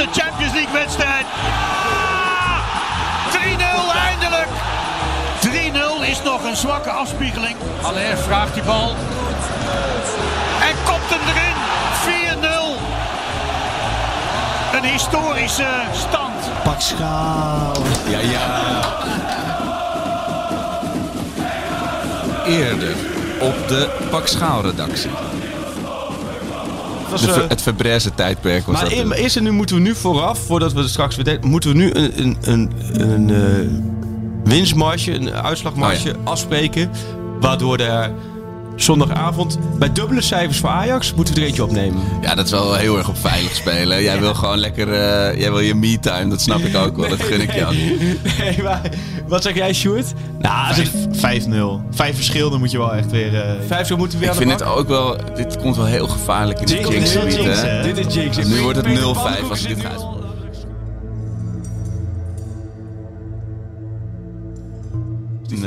51ste Champions League wedstrijd. Ja! 3-0 eindelijk. 3-0 is nog een zwakke afspiegeling. Alleen vraagt die bal. En kopt hem erin. 4-0. Een historische stand. Pak schaal. Ja, ja. Eerder op de Pak Schaal redactie. Was, De eh, het Verbreze tijdperk was maar dat. e- eerst en nu moeten we nu vooraf, voordat we er straks weer moeten we nu een, een, een, een eh, winstmarge, een uitslagmarge Oh afspreken. Waardoor er zondagavond bij dubbele cijfers voor Ajax moeten we er eentje opnemen. Ja, dat is wel heel erg op veilig spelen. Jij wil gewoon lekker... eh, jij wil je me-time, dat snap ik ook wel. dat gun ik je ook. Nee, maar wat zeg jij, Sjoerd? Nou, als het 5-0. Vijf verschil, dan moet je wel echt weer... eh, vijf zo moeten we weer Ik vind het ook wel... Dit komt wel heel gevaarlijk in de Jinx, jinx dit is jinx, hè? hè? Dit is Jinx. Nu wordt het Peter 0-5 Pannenkoek als dit nu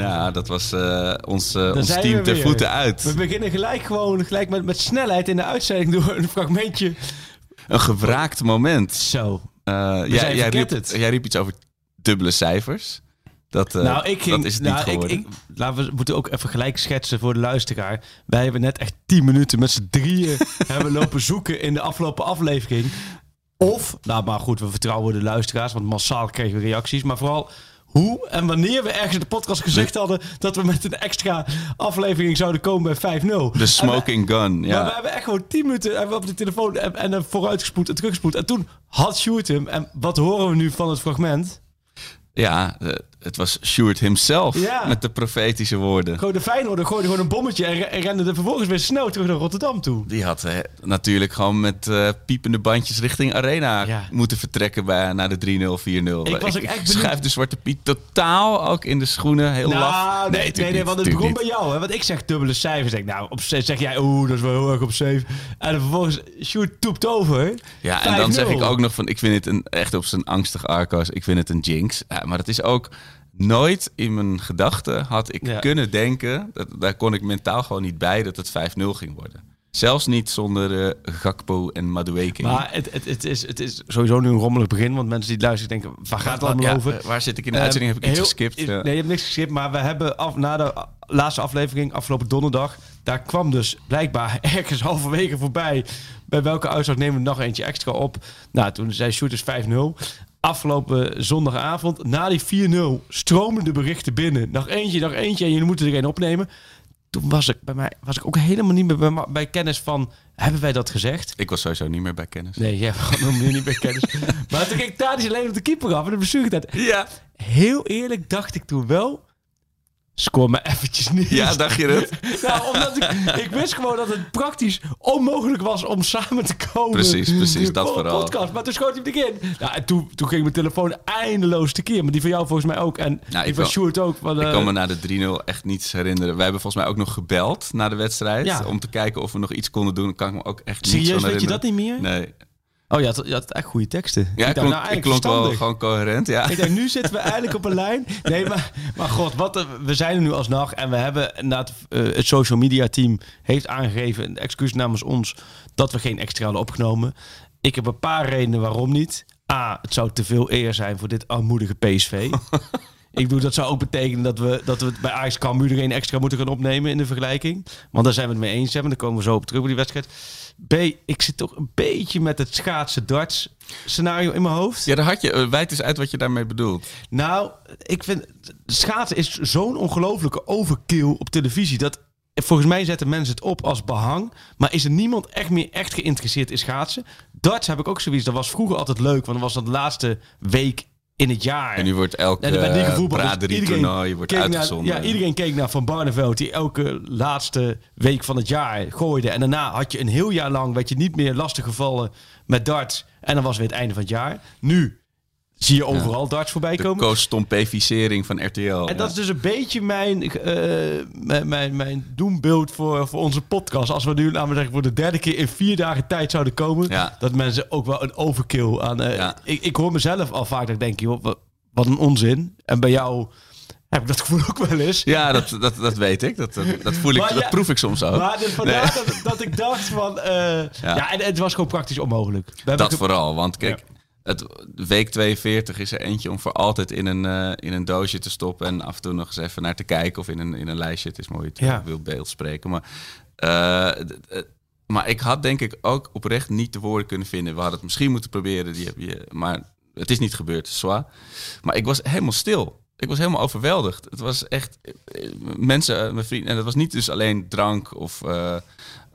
Ja, dat was eh, ons, eh, ons team ter voeten uit. We beginnen gelijk gewoon gelijk met, met snelheid in de uitzending door een fragmentje. Een gewraakt moment. Zo. Eh, jij, jij, riep, jij riep iets over dubbele cijfers. Dat, nou, ik ging, dat is het nou, niet ik, geworden. ik, laten we moeten ook even gelijk schetsen voor de luisteraar. Wij hebben net echt 10 minuten met z'n drieën hebben lopen zoeken in de afgelopen aflevering. Of, nou maar goed, we vertrouwen de luisteraars, want massaal kregen we reacties. Maar vooral hoe en wanneer we ergens in de podcast gezegd hadden dat we met een extra aflevering zouden komen bij 5-0. De smoking gun, Maar we ja. hebben echt gewoon 10 minuten hebben we op de telefoon en, en dan vooruitgespoed en teruggespoed. En toen had Sjoerd hem. En wat horen we nu van het fragment? Ja, eh, het was Stuart himself Ja. met de profetische woorden. Gewoon de Feyenoorder gooide gewoon een bommetje en, re- en rende er vervolgens weer snel terug naar Rotterdam toe. Die had eh, natuurlijk gewoon met eh, piepende bandjes richting Arena Ja. moeten vertrekken bij, naar de 3-0, 4-0. Ik was echt benieuwd. schuif de Zwarte Piet totaal ook in de schoenen. Heel laf. Nou, nee, nee, nee, niet, want het begon niet. bij jou. Hè? Want ik zeg dubbele cijfers. Denk, nou, op zeg jij, oeh, dat is wel heel erg op zeven. En dan vervolgens, Sjoerd toept over. Ja, en dan 5-0. zeg ik ook nog van, ik vind het een, echt op zijn angstig Arcos, ik vind het een jinx. Ja, maar het is ook nooit in mijn gedachten had ik Ja. kunnen denken, dat, daar kon ik mentaal gewoon niet bij, dat het 5-0 ging worden. Zelfs niet zonder eh, Gakpo en Madueke. Maar het, het, het, is, het is sowieso nu een rommelig begin. Want mensen die luisteren denken, waar gaat het allemaal Ja, over? waar zit ik in de Ehm, uitzending? Heb ik iets geskipt? Ja. Nee, je hebt niks geskipt. Maar we hebben af, na de laatste aflevering, afgelopen donderdag... daar kwam dus blijkbaar ergens halverwege voorbij... bij welke uitslag nemen we nog eentje extra op. Nou, toen zei Shooters 5-0. Afgelopen zondagavond, na die 4-0, stromen de berichten binnen. Nog eentje, nog eentje en jullie moeten er een opnemen. Toen was ik, bij mij, was ik ook helemaal niet meer bij, kennis van... hebben wij dat gezegd? Ik was sowieso niet meer bij kennis. Nee, jij was nog niet bij kennis. maar toen ging Thadis alleen op de keeper af en de bestuurder Ja. Heel eerlijk dacht ik toen wel... Scoor me eventjes niet. ja, dacht je het? Nou, omdat ik, ik wist gewoon dat het praktisch onmogelijk was om samen te komen. Precies, precies, dat voor vooral. Podcast. Maar toen schoot hij erin. Nou, en toen, toen ging mijn telefoon eindeloos tekeer. Maar die van jou volgens mij ook. En Nou, ik ik van Sjoerd ook. Want, Ik eh, kan me na de 3-0 echt niets herinneren. Wij hebben volgens mij ook nog gebeld na de wedstrijd. Ja. Om te kijken of we nog iets konden doen. Kan ik me ook echt niet Serieus, zo weet je herinneren. dat niet meer? Nee. Oh, je had, je had echt goede teksten. Ja, ik klonk, nou, ik klonk wel gewoon coherent. Ja. Ik denk, nu zitten we eigenlijk op een lijn. Nee, maar, maar god, wat, we zijn er nu alsnog. En we hebben inderdaad, eh, het social media team heeft aangegeven, een excuus namens ons, dat we geen extra hadden opgenomen. Ik heb een paar redenen waarom niet. A, het zou te veel eer zijn voor dit armoedige PSV. Ik bedoel, dat zou ook betekenen dat we, dat we het bij Ajax Cambuur er geen extra moeten gaan opnemen in de vergelijking. Want daar zijn we het mee eens. Hebben. Daar komen we zo op terug op die wedstrijd. B, ik zit toch een beetje met het schaatsen darts scenario in mijn hoofd. ja, daar had je. eh, Wijd eens uit wat je daarmee bedoelt. Nou, ik vind schaatsen is zo'n ongelofelijke overkill op televisie dat volgens mij zetten mensen het op als behang, maar is er niemand echt meer echt geïnteresseerd in schaatsen? Darts heb ik ook zoiets. Dat was vroeger altijd leuk, want dan was dat de laatste week in het jaar. En nu wordt elke En bij die voetbal, dus braderie iedereen toernooi wordt keek naar- uitgezonden. ja, iedereen keek naar Van Barneveld, die elke laatste week van het jaar gooide. En daarna had je een heel jaar lang, werd je niet meer lastig gevallen met darts. En dan was weer het einde van het jaar. Nu zie je overal darts voorbij de komen. co-stompificering van RTL. En dat is dus een beetje mijn, eh, mijn, mijn, mijn doembeeld voor, voor onze podcast. Als we nu, we zeggen, voor de derde keer in vier dagen tijd zouden komen. Ja. Dat mensen ook wel een overkill aan... eh, ik, ik hoor mezelf al vaak dat ik denk, joh, wat, wat een onzin. En bij jou heb ik dat gevoel ook wel eens. Ja, dat, dat, dat weet ik. Dat, dat, dat voel ik, Maar dat ja, proef ik soms ook. Maar dus vandaar dat, dat ik dacht van... eh, ja. en het was gewoon praktisch onmogelijk. Dat vooral, want kijk, het, week 42 is er eentje om voor altijd in een, eh, in een doosje te stoppen en af en toe nog eens even naar te kijken of in een, in een lijstje. Het is mooi, het Ja. wil beeld spreken. Maar, eh, d- maar ik had denk ik ook oprecht niet de woorden kunnen vinden. We hadden het misschien moeten proberen, die heb je, maar het is niet gebeurd, zwaar. Maar ik was helemaal stil. Ik was helemaal overweldigd. Het was echt eh, mensen, eh, mijn vrienden, en dat was niet dus alleen drank of eh,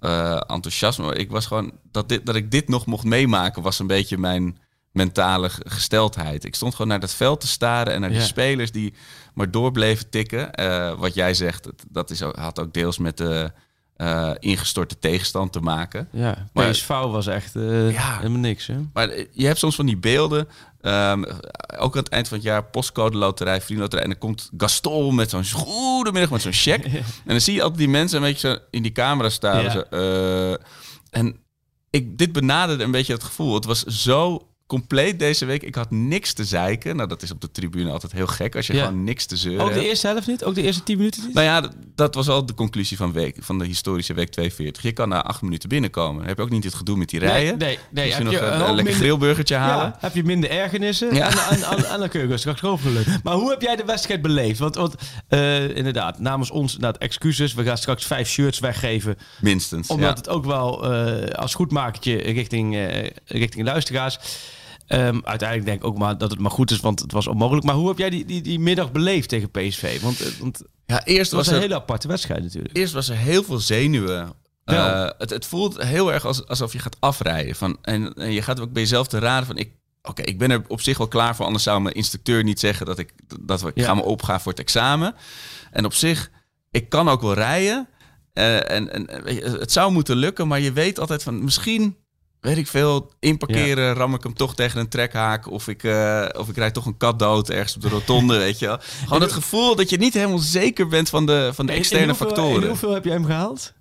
eh, enthousiasme. Ik was gewoon dat, dit, dat ik dit nog mocht meemaken, was een beetje mijn mentale gesteldheid. Ik stond gewoon naar dat veld te staren en naar die Ja. spelers die maar door bleven tikken. Eh, wat jij zegt, dat, is, ook- had ook deels met de eh, ingestorte tegenstand te maken. Ja, Maar- PSV was echt eh, Ja. helemaal niks. Hè? Maar je hebt soms van die beelden. ehm, ook aan het eind van het jaar, postcode loterij, vriendenloterij. En dan komt Gaston met zo'n goedemiddag met zo'n cheque. En dan zie je altijd die mensen een beetje zo in die camera staan. Ja. Zo, en ik, dit benaderde een beetje het gevoel. Het was zo compleet deze week. Ik had niks te zeiken. Nou, dat is op de tribune altijd heel gek als je Ja. gewoon niks te zeuren Ook de eerste helft niet? Ook de eerste tien minuten niet? Nou ja, dat was al de conclusie van, week, van de historische week 42. Je kan na acht minuten binnenkomen. Dan heb je ook niet het gedoe met die rijen. nee, nee. Misschien Heb nog je een, hoop lekker minder- grillburgertje halen. Ja, heb je minder ergernissen Ja. en, en, en, en dan kun je rustig achterover Maar hoe heb jij de wedstrijd beleefd? Want, want eh, inderdaad, namens ons inderdaad, excuses. We gaan straks vijf shirts weggeven. Minstens. Omdat ja. het ook wel eh, als goedmakertje richting, eh, richting luisteraars. Ehm, uiteindelijk denk ik ook maar dat het maar goed is, want het was onmogelijk. Maar hoe heb jij die, die, die middag beleefd tegen PSV? Want, eh, want ja, eerst was was, een er, hele aparte wedstrijd natuurlijk. eerst was er heel veel zenuwen. Eh, het, het voelt heel erg als, alsof je gaat afrijden. Van, en, en je gaat ook bij jezelf te raden van... Ik, Oké, ik ben er op zich wel klaar voor. Anders zou mijn instructeur niet zeggen dat ik, dat we, ik Ja. ga me opgaan voor het examen. En op zich, ik kan ook wel rijden. Eh, en, en het zou moeten lukken, maar je weet altijd van misschien, weet ik veel, inparkeren, ram ik hem toch tegen een trekhaak. Of ik, eh, of ik rijd toch een kat dood ergens op de rotonde, weet je wel. Gewoon het gevoel dat je niet helemaal zeker bent van de, van de externe in hoeveel, factoren. Hoeveel heb jij hem gehaald?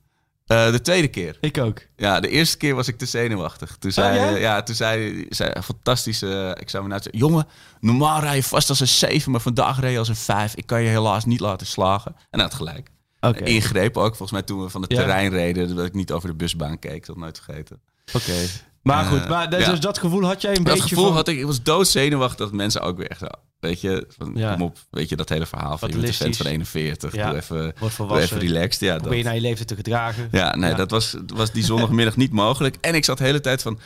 Eh, de tweede keer. Ik ook. Ja, de eerste keer was ik te zenuwachtig. Toen zei, Oh, ja? ja? toen zei, zei een fantastische examinatie. Jongen, normaal rij je vast als een 7, maar vandaag reed je als een 5. Ik kan je helaas niet laten slagen. En hij had gelijk. Oké. Ingrepen ook, volgens mij toen we van de Ja. terrein reden, dat ik niet over de busbaan keek. Dat nooit vergeten. Oké. Maar Eh, goed, maar dus ja. dat gevoel had jij een Dat beetje gevoel van... had ik, ik was doodzenuwachtig dat mensen ook weer echt zo, weet je, van, Ja. kom op, weet je, dat hele verhaal van je bent een vent Fatalistisch. van 41, Ja. doe even, Wordt doe even relaxed. Ja, Probeer je dat, naar je leeftijd te gedragen. Ja, nee, Ja. dat was, was die zondagmiddag niet mogelijk. En ik zat de hele tijd van...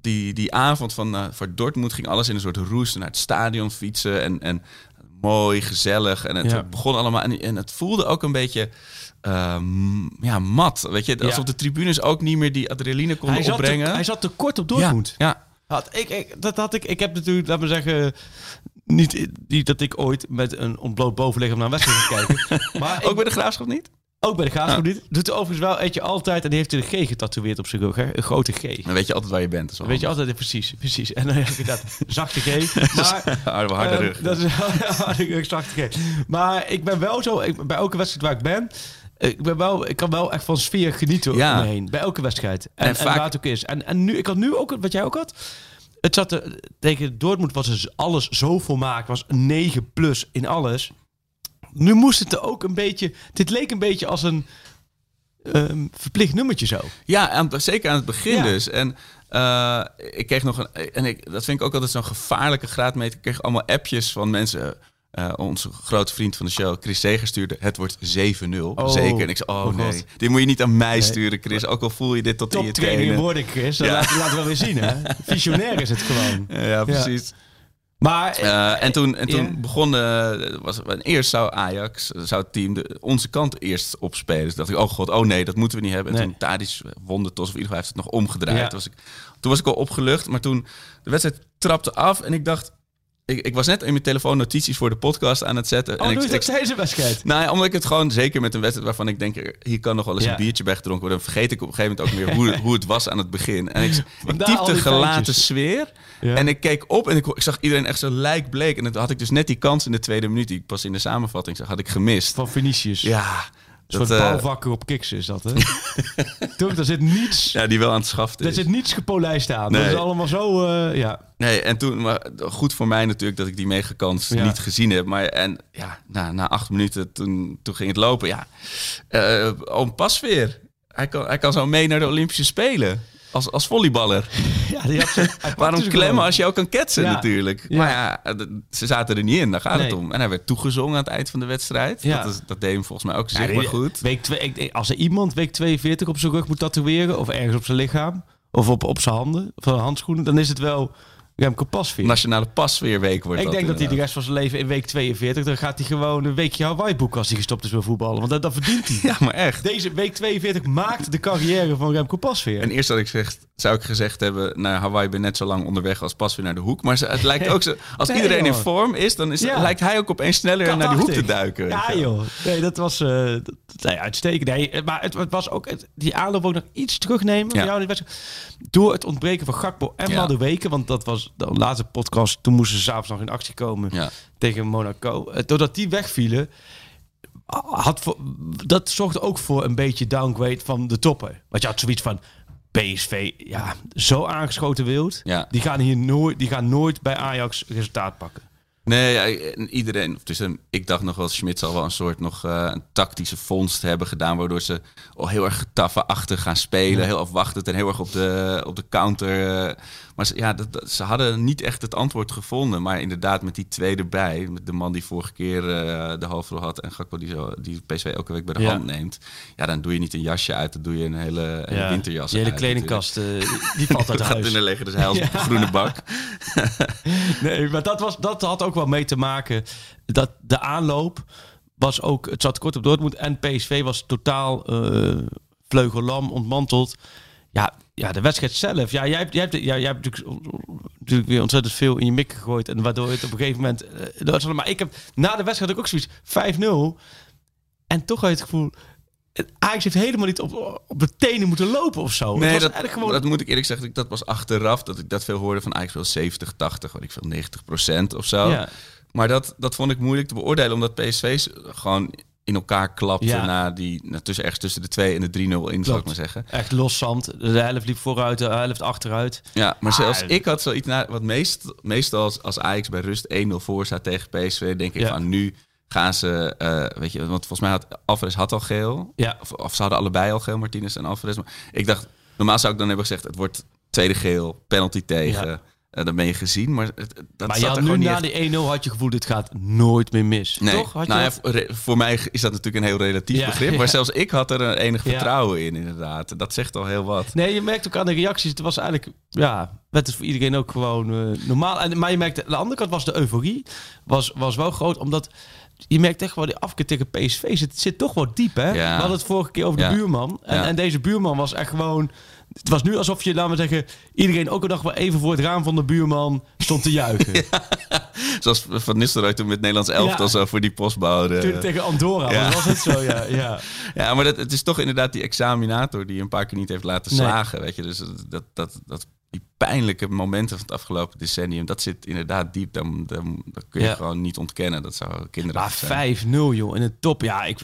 Die, die avond van eh, voor Dortmund ging alles in een soort roes naar het stadion fietsen. En, en mooi, gezellig. En het Ja. begon allemaal... En, en het voelde ook een beetje... ehm, ja, mat. Weet je, alsof Ja. de tribunes ook niet meer die adrenaline konden Hij te, opbrengen. hij zat te kort op Dortmund. Ja, ja. Had, ik, ik, dat had ik, ik heb natuurlijk, laat me zeggen, niet, niet dat ik ooit met een ontbloot bovenlichaam naar een wedstrijd kijken. Maar ook ik- bij de Graafschap niet? Ook bij de Graafschap. Doet er overigens wel eentje altijd en die heeft hij de G getatoeëerd op zijn rug. Hè? Een grote G. Dan weet je altijd waar je bent. Dat Weet je altijd, precies, precies. En dan heb ik dat zachte G. Maar, Harde, harde ehm, rug. Dat is harde rug, zachte G. Maar ik ben wel zo, ik, bij elke wedstrijd waar ik ben, ik, ben wel, ik kan wel echt van sfeer genieten Ja. om me heen. Bij elke wedstrijd. En, En en, vaak- waar het ook is. En, en nu, ik had nu ook, wat jij ook had, het zat er, tegen Dortmund was dus alles zo volmaakt, was een 9 plus in alles. Nu moest het er ook een beetje, dit leek een beetje als een ehm, verplicht nummertje zo. Ja, aan, zeker aan het begin Ja. dus. En eh, ik kreeg nog een. En ik, dat vind ik ook altijd zo'n gevaarlijke graadmeter. Ik kreeg allemaal appjes van mensen. eh, onze grote vriend van de show, Chris Seger, stuurde... het wordt 7-0. Zeker. En ik zei, oh, oh nee, God. dit moet je niet aan mij sturen, Chris. Ook al voel je dit tot in je Toptrainingen tenen. worden, Chris. Dat Ja. laten, laten we wel weer zien, hè? Visionair is het gewoon. Ja, precies. Maar Eh, en toen, en toen begon... eh, was, eerst zou Ajax, zou het team de, onze kant eerst opspelen. Dus dacht ik, oh god, oh nee, dat moeten we niet hebben. En Nee. toen Tadic won de tos, of in ieder geval heeft het nog omgedraaid. Ja. Toen, was ik, toen was ik al opgelucht, maar toen de wedstrijd trapte af en ik dacht... ik, ik was net in mijn telefoon notities voor de podcast aan het zetten. Oh, en doe ik, ik, dat deze wedstrijd? nou ja, omdat ik het gewoon, zeker met een wedstrijd waarvan ik denk, hier kan nog wel eens Ja. een biertje bij gedronken worden. Dan vergeet ik op een gegeven moment ook weer hoe, hoe het was aan het begin. En ik, al typte gelaten sfeer. Ja. En ik keek op en ik, ik zag iedereen echt zo lijkbleek. En dan had ik dus net die kans in de tweede minuut, die ik pas in de samenvatting zag, had ik gemist. Van Vinicius. Ja, Een dat, soort eh, bouwvakker op kiks is dat, hè? Toch, daar zit niets... ja, die wel aan het schaften Er zit niets gepolijst aan. Dat is allemaal zo, eh, ja. Nee, en toen, maar goed voor mij natuurlijk dat ik die megakans Ja. niet gezien heb. Maar en ja, na, na acht minuten, toen, toen ging het lopen. Ja, Eh oom Pasveer, hij kan, hij kan zo mee naar de Olympische Spelen. Als, als volleyballer. ja die had Waarom klemmen als je ook kan ketsen Ja. natuurlijk. Ja. Maar ja, ze zaten er niet in, daar gaat het om. En hij werd toegezongen aan het eind van de wedstrijd. Ja. Dat, is, dat deed hem volgens mij ook zichtbaar goed. Week twee, als er iemand week 42 op zijn rug moet tatoeëren... of ergens op zijn lichaam... of op, op zijn handen, zijn handschoenen... dan is het wel Remco Pasveer. Nationale Pasveerweek wordt ik denk dat hij de rest van zijn leven in week 42... dan gaat hij gewoon een weekje Hawaii boeken als hij gestopt is met voetballen. Want dat, dat verdient hij. Ja, maar echt. Deze week 42 maakt de carrière van Remco Pasveer. En eerst had ik gezegd, zou ik gezegd hebben, naar Hawaii ben net zo lang onderweg als pas weer naar de hoek. Maar het lijkt ook zo, als Nee, iedereen in vorm is, dan is, Ja. lijkt hij ook opeens sneller naar die hoek te duiken. Ja, joh. Nee, dat was eh, dat, nee, uitstekend. Nee, maar het, het was ook het- die aanloop ook nog iets terugnemen. Ja. Door het ontbreken van Gakpo en Ja. Madueke. Want dat was de laatste podcast. Toen moesten ze s'avonds nog in actie komen Ja. tegen Monaco. Eh, Doordat die wegvielen. Had voor, dat zorgde ook voor een beetje downgrade van de toppen. Want je had zoiets van PSV, ja, zo aangeschoten wild. Ja. Die gaan hier nooit, die gaan nooit bij Ajax resultaat pakken. Nee, iedereen. Dus eh, ik dacht nog wel, Schmidt zal wel een soort nog eh, een tactische vondst hebben gedaan. Waardoor ze al heel erg getaffe achter gaan spelen. Heel afwachtend en heel erg op de, op de counter. eh. Maar ze, ja, dat, dat- ze hadden niet echt het antwoord gevonden. Maar inderdaad, met die twee erbij. Met de man die vorige keer eh, de hoofdrol had. En Gakpo die, zo, die PSV elke week bij de Ja. hand neemt. Ja, dan doe je niet een jasje uit. Dan doe je een hele, hele winterjas Die hele uit kledingkast, eh, die valt uit huis. in de leggen, dus hij als groene bak. Nee, maar dat, was, dat had ook wel mee te maken dat de aanloop was ook... Het zat kort op Dortmund en PSV was totaal eh vleugellam, ontmanteld. Ja, ja, de wedstrijd zelf. Ja, jij hebt, jij hebt, ja, jij hebt natuurlijk, natuurlijk weer ontzettend veel in je mik gegooid. En waardoor het op een gegeven moment... eh, dat maar ik heb na de wedstrijd ook zoiets 5-0. En toch had je het gevoel... Ajax heeft helemaal niet op, op de tenen moeten lopen of zo. Het Nee, was dat, gewoon... dat moet ik eerlijk zeggen. Dat was achteraf dat ik dat veel hoorde van Ajax wel 70, 80, wat ik veel 90 procent of zo. Ja. Maar dat, dat vond ik moeilijk te beoordelen, omdat PSV gewoon in elkaar klapte Ja. na die, nou, tussen, ergens tussen de 2 en de 3-0 in, zou ik maar zeggen. Echt los zand. De helft liep vooruit, de helft achteruit. Ja, maar zelfs ik had zoiets na, wat meest, meestal als, als Ajax bij rust 1-0 voor staat tegen PSV, denk ik Ja. van nu gaan ze, eh, weet je, want volgens mij had Alvarez had al geel. Ja. Of, of ze hadden allebei al geel, Martinez en Alvarez. Maar ik dacht, normaal zou ik dan hebben gezegd, het wordt tweede geel, penalty tegen. Ja. Eh, dan ben je gezien, maar het, dat Maar zat je had er nu na echt- die 1-0 had je gevoel, dit gaat nooit meer mis. Nee, Toch? Had je nou dat? voor, mij is dat natuurlijk een heel relatief Ja, begrip. ja. Maar zelfs ik had er een enig Ja. vertrouwen in, inderdaad. Dat zegt al heel wat. Nee, je merkt ook aan de reacties. Het was eigenlijk, ja, het voor iedereen ook gewoon eh, normaal. En, maar je merkte, aan de andere kant was de euforie was, was wel groot, omdat je merkt echt wel die afkeer tegen PSV zit, zit toch wel diep, hè? Ja. We hadden het vorige keer over de Ja. buurman. En, Ja. en deze buurman was echt gewoon... Het was nu alsof je, laten we zeggen, iedereen ook nog wel even voor het raam van de buurman stond te juichen. Zoals Van Nistelrooy toen met Nederlands elftal Ja. zo voor die postbouw. Toen tegen Andorra, Ja. was het zo, ja. ja. Ja, maar dat, het is toch inderdaad die examinator die een paar keer niet heeft laten Nee. slagen. Weet je, dus dat, dat, dat, die pijnlijke momenten van het afgelopen decennium, dat zit inderdaad diep. Dan, dan, dat kun je Ja. gewoon niet ontkennen. Dat zou kinderen Maar zijn. 5-0, joh. In de top. Ja, ik,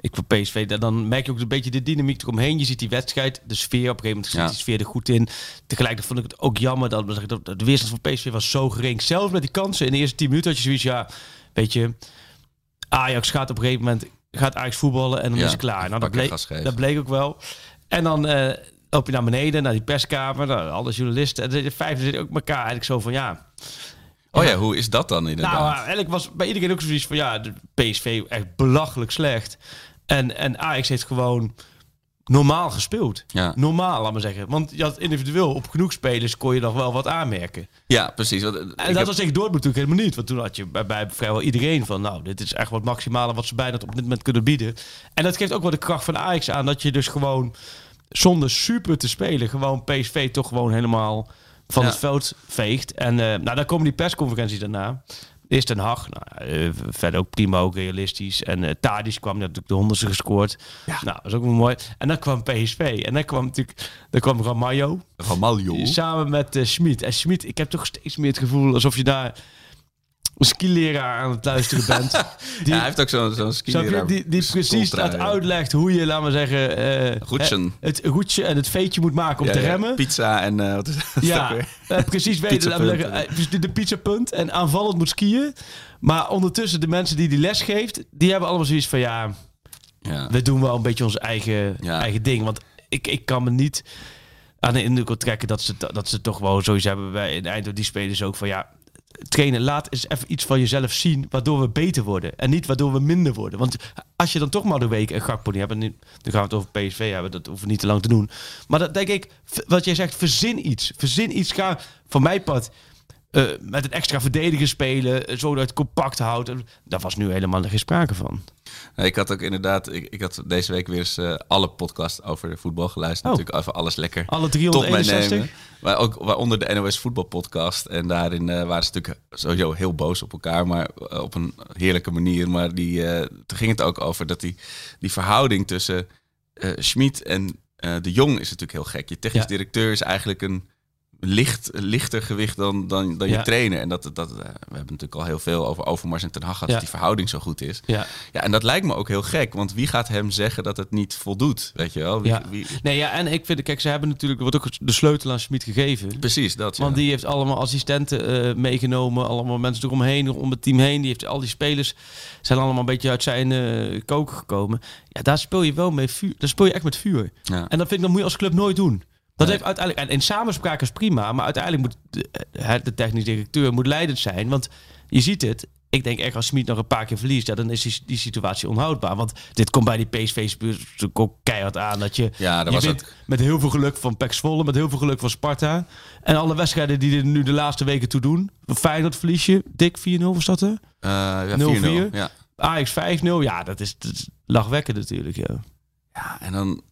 ik voor PSV, dan- merk je ook een beetje de dynamiek eromheen. Je ziet die wedstrijd, de sfeer. Op een gegeven moment zit Ja. die sfeer er goed in. Tegelijkertijd vond ik het ook jammer dat, dat de weerstand van PSV was zo gering. Zelfs met die kansen in de eerste 10 minuten had je zoiets, ja, weet je, Ajax gaat op een gegeven moment gaat Ajax voetballen en dan Ja, is het klaar. Nou, dat bleek, dat bleek ook wel. En dan eh loop je naar beneden, naar die perskamer, naar alle journalisten. En de, de vijfde zitten ook elkaar eigenlijk zo van, ja, Oh ja, hoe is dat dan inderdaad? nou, eigenlijk was bij iedereen ook zoiets van ja, de PSV echt belachelijk slecht. En, en Ajax heeft gewoon normaal gespeeld. Ja. Normaal, laat maar zeggen. Want je had individueel op genoeg spelers kon je nog wel wat aanmerken. ja, precies. Want, eh, En dat heb- was tegen Dortmund natuurlijk helemaal niet. Want toen had je bij, bij vrijwel iedereen van... nou, dit is echt wat maximale wat ze bijna op dit moment kunnen bieden. En dat geeft ook wel de kracht van Ajax aan... dat je dus gewoon zonder super te spelen... gewoon PSV toch gewoon helemaal van Ja. het veld veegt. En eh, nou, dan komen die persconferenties daarna. Eerst Den Haag, nou, eh, verder ook prima, ook realistisch. En eh Tadic kwam natuurlijk de honderdste gescoord. Nou, dat is ook wel mooi. En dan kwam PSV. En dan kwam natuurlijk, dan kwam Ramaljo. Ramaljo. Samen met eh Schmid. En Schmid, ik heb toch steeds meer het gevoel alsof je daar skileraar aan het luisteren bent. Die, ja, hij heeft ook zo'n zo'n skileraar die, die precies schooltrui, dat ja. uitlegt hoe je, laten we zeggen, Goedsen. eh, het goedje en het veetje moet maken om Ja, te remmen. Pizza en eh, wat is dat Ja, eh, precies weten. laten we de, pizzapunt en aanvallend moet skiën. Maar ondertussen, de mensen die die les geeft, die hebben allemaal zoiets van ja, Ja. we doen wel een beetje ons eigen, eigen ding. Want ik, ik kan me niet aan de indruk trekken dat ze, dat ze toch wel zoiets hebben bij in Eindhoven. Die spelers ook van ja, trainen, laat eens even iets van jezelf zien waardoor we beter worden. En niet waardoor we minder worden. Want als je dan toch maar de week een Gakpo niet hebt, nu gaan we het over PSV hebben, dat hoeven we niet te lang te doen. Maar dat denk ik, wat jij zegt, verzin iets. Verzin iets, ga van mijn pad eh, met een extra verdediger spelen, eh, zodat het compact houdt. Daar was nu helemaal geen sprake van. Nee, Ik had ook inderdaad, ik, ik had deze week weer eens eh, alle podcasts over voetbal geluisterd. Oh. Natuurlijk even alles lekker Alle tot mij 361. nemen. Maar ook waaronder de NOS voetbalpodcast. En daarin waren ze natuurlijk sowieso heel boos op elkaar, maar op een heerlijke manier. Maar die, toen ging het ook over dat die, die verhouding tussen Schmid en de Jong is natuurlijk heel gek. Je technisch Ja. directeur is eigenlijk een licht, lichter gewicht dan, dan, dan je Ja. trainer. trainer. En dat, dat, eh, we hebben natuurlijk al heel veel over Overmars en Ten Hag gehad, Ja. dat die verhouding zo goed is. Ja. Ja, en dat lijkt me ook heel gek, want wie gaat hem zeggen dat het niet voldoet? Weet je wel? Wie, Ja. wie- Nee, ja, en ik vind, kijk, ze hebben natuurlijk, wordt ook de sleutel aan Schmid gegeven. precies dat. Ja. Want die heeft allemaal assistenten eh, meegenomen, allemaal mensen eromheen, om het team heen. Die heeft al die spelers zijn allemaal een beetje uit zijn eh koken gekomen. Ja, daar speel je wel mee vuur. Daar speel je echt met vuur. Ja. En dat vind ik dat moet je als club nooit doen. Dat heeft uiteindelijk en in samenspraak is prima, maar uiteindelijk moet de, eh, de technisch directeur moet leidend zijn, want je ziet het. Ik denk echt als Smit nog een paar keer verliest, ja, dan is die, die situatie onhoudbaar. Want dit komt bij die PSV-spelers ook keihard aan. Dat je, Ja, dat je was ook- met heel veel geluk van PEC Zwolle, met heel veel geluk van Sparta. En alle wedstrijden die er nu de laatste weken toe doen. Feyenoord verlies je, dik 4-0 was dat er? Eh, ja, 0-4. 4-0. Ja. Ajax 5-0, ja, dat is, dat is lachwekkend natuurlijk, ja. Ja, en dan,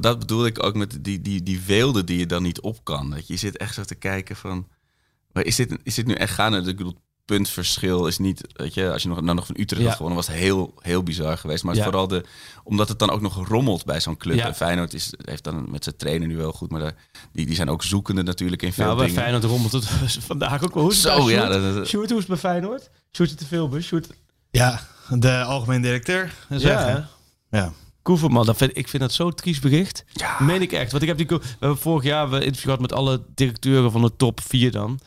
dat bedoel ik ook met die, die, die weelde die je dan niet op kan. Dat je, je zit echt zo te kijken van, maar is dit, is dit nu echt gaan? Ik bedoel, het puntverschil is niet, weet je, als je nog, nou nog van Utrecht Ja. had gewonnen, was het heel, heel bizar geweest. Maar Ja. vooral de, omdat het dan ook nog rommelt bij zo'n club. Ja. En Feyenoord is, heeft dan met zijn trainer nu wel goed, maar daar, die, die zijn ook zoekende natuurlijk in veel Nou, bij. Feyenoord rommelt het vandaag ook wel. Hoe Zo, bij ja, Sjoerd? dat- dat- Sjoerd, hoe is het bij Feyenoord? Sjoerd te veel, Sjoerd. Ja, de algemeen directeur. Zeggen. Ja. Koeverman, dat vind, ik vind dat zo'n triest bericht. Ja. Meen ik echt. Want ik heb die, we hebben vorig jaar we interview gehad met alle directeuren van de top 4 dan.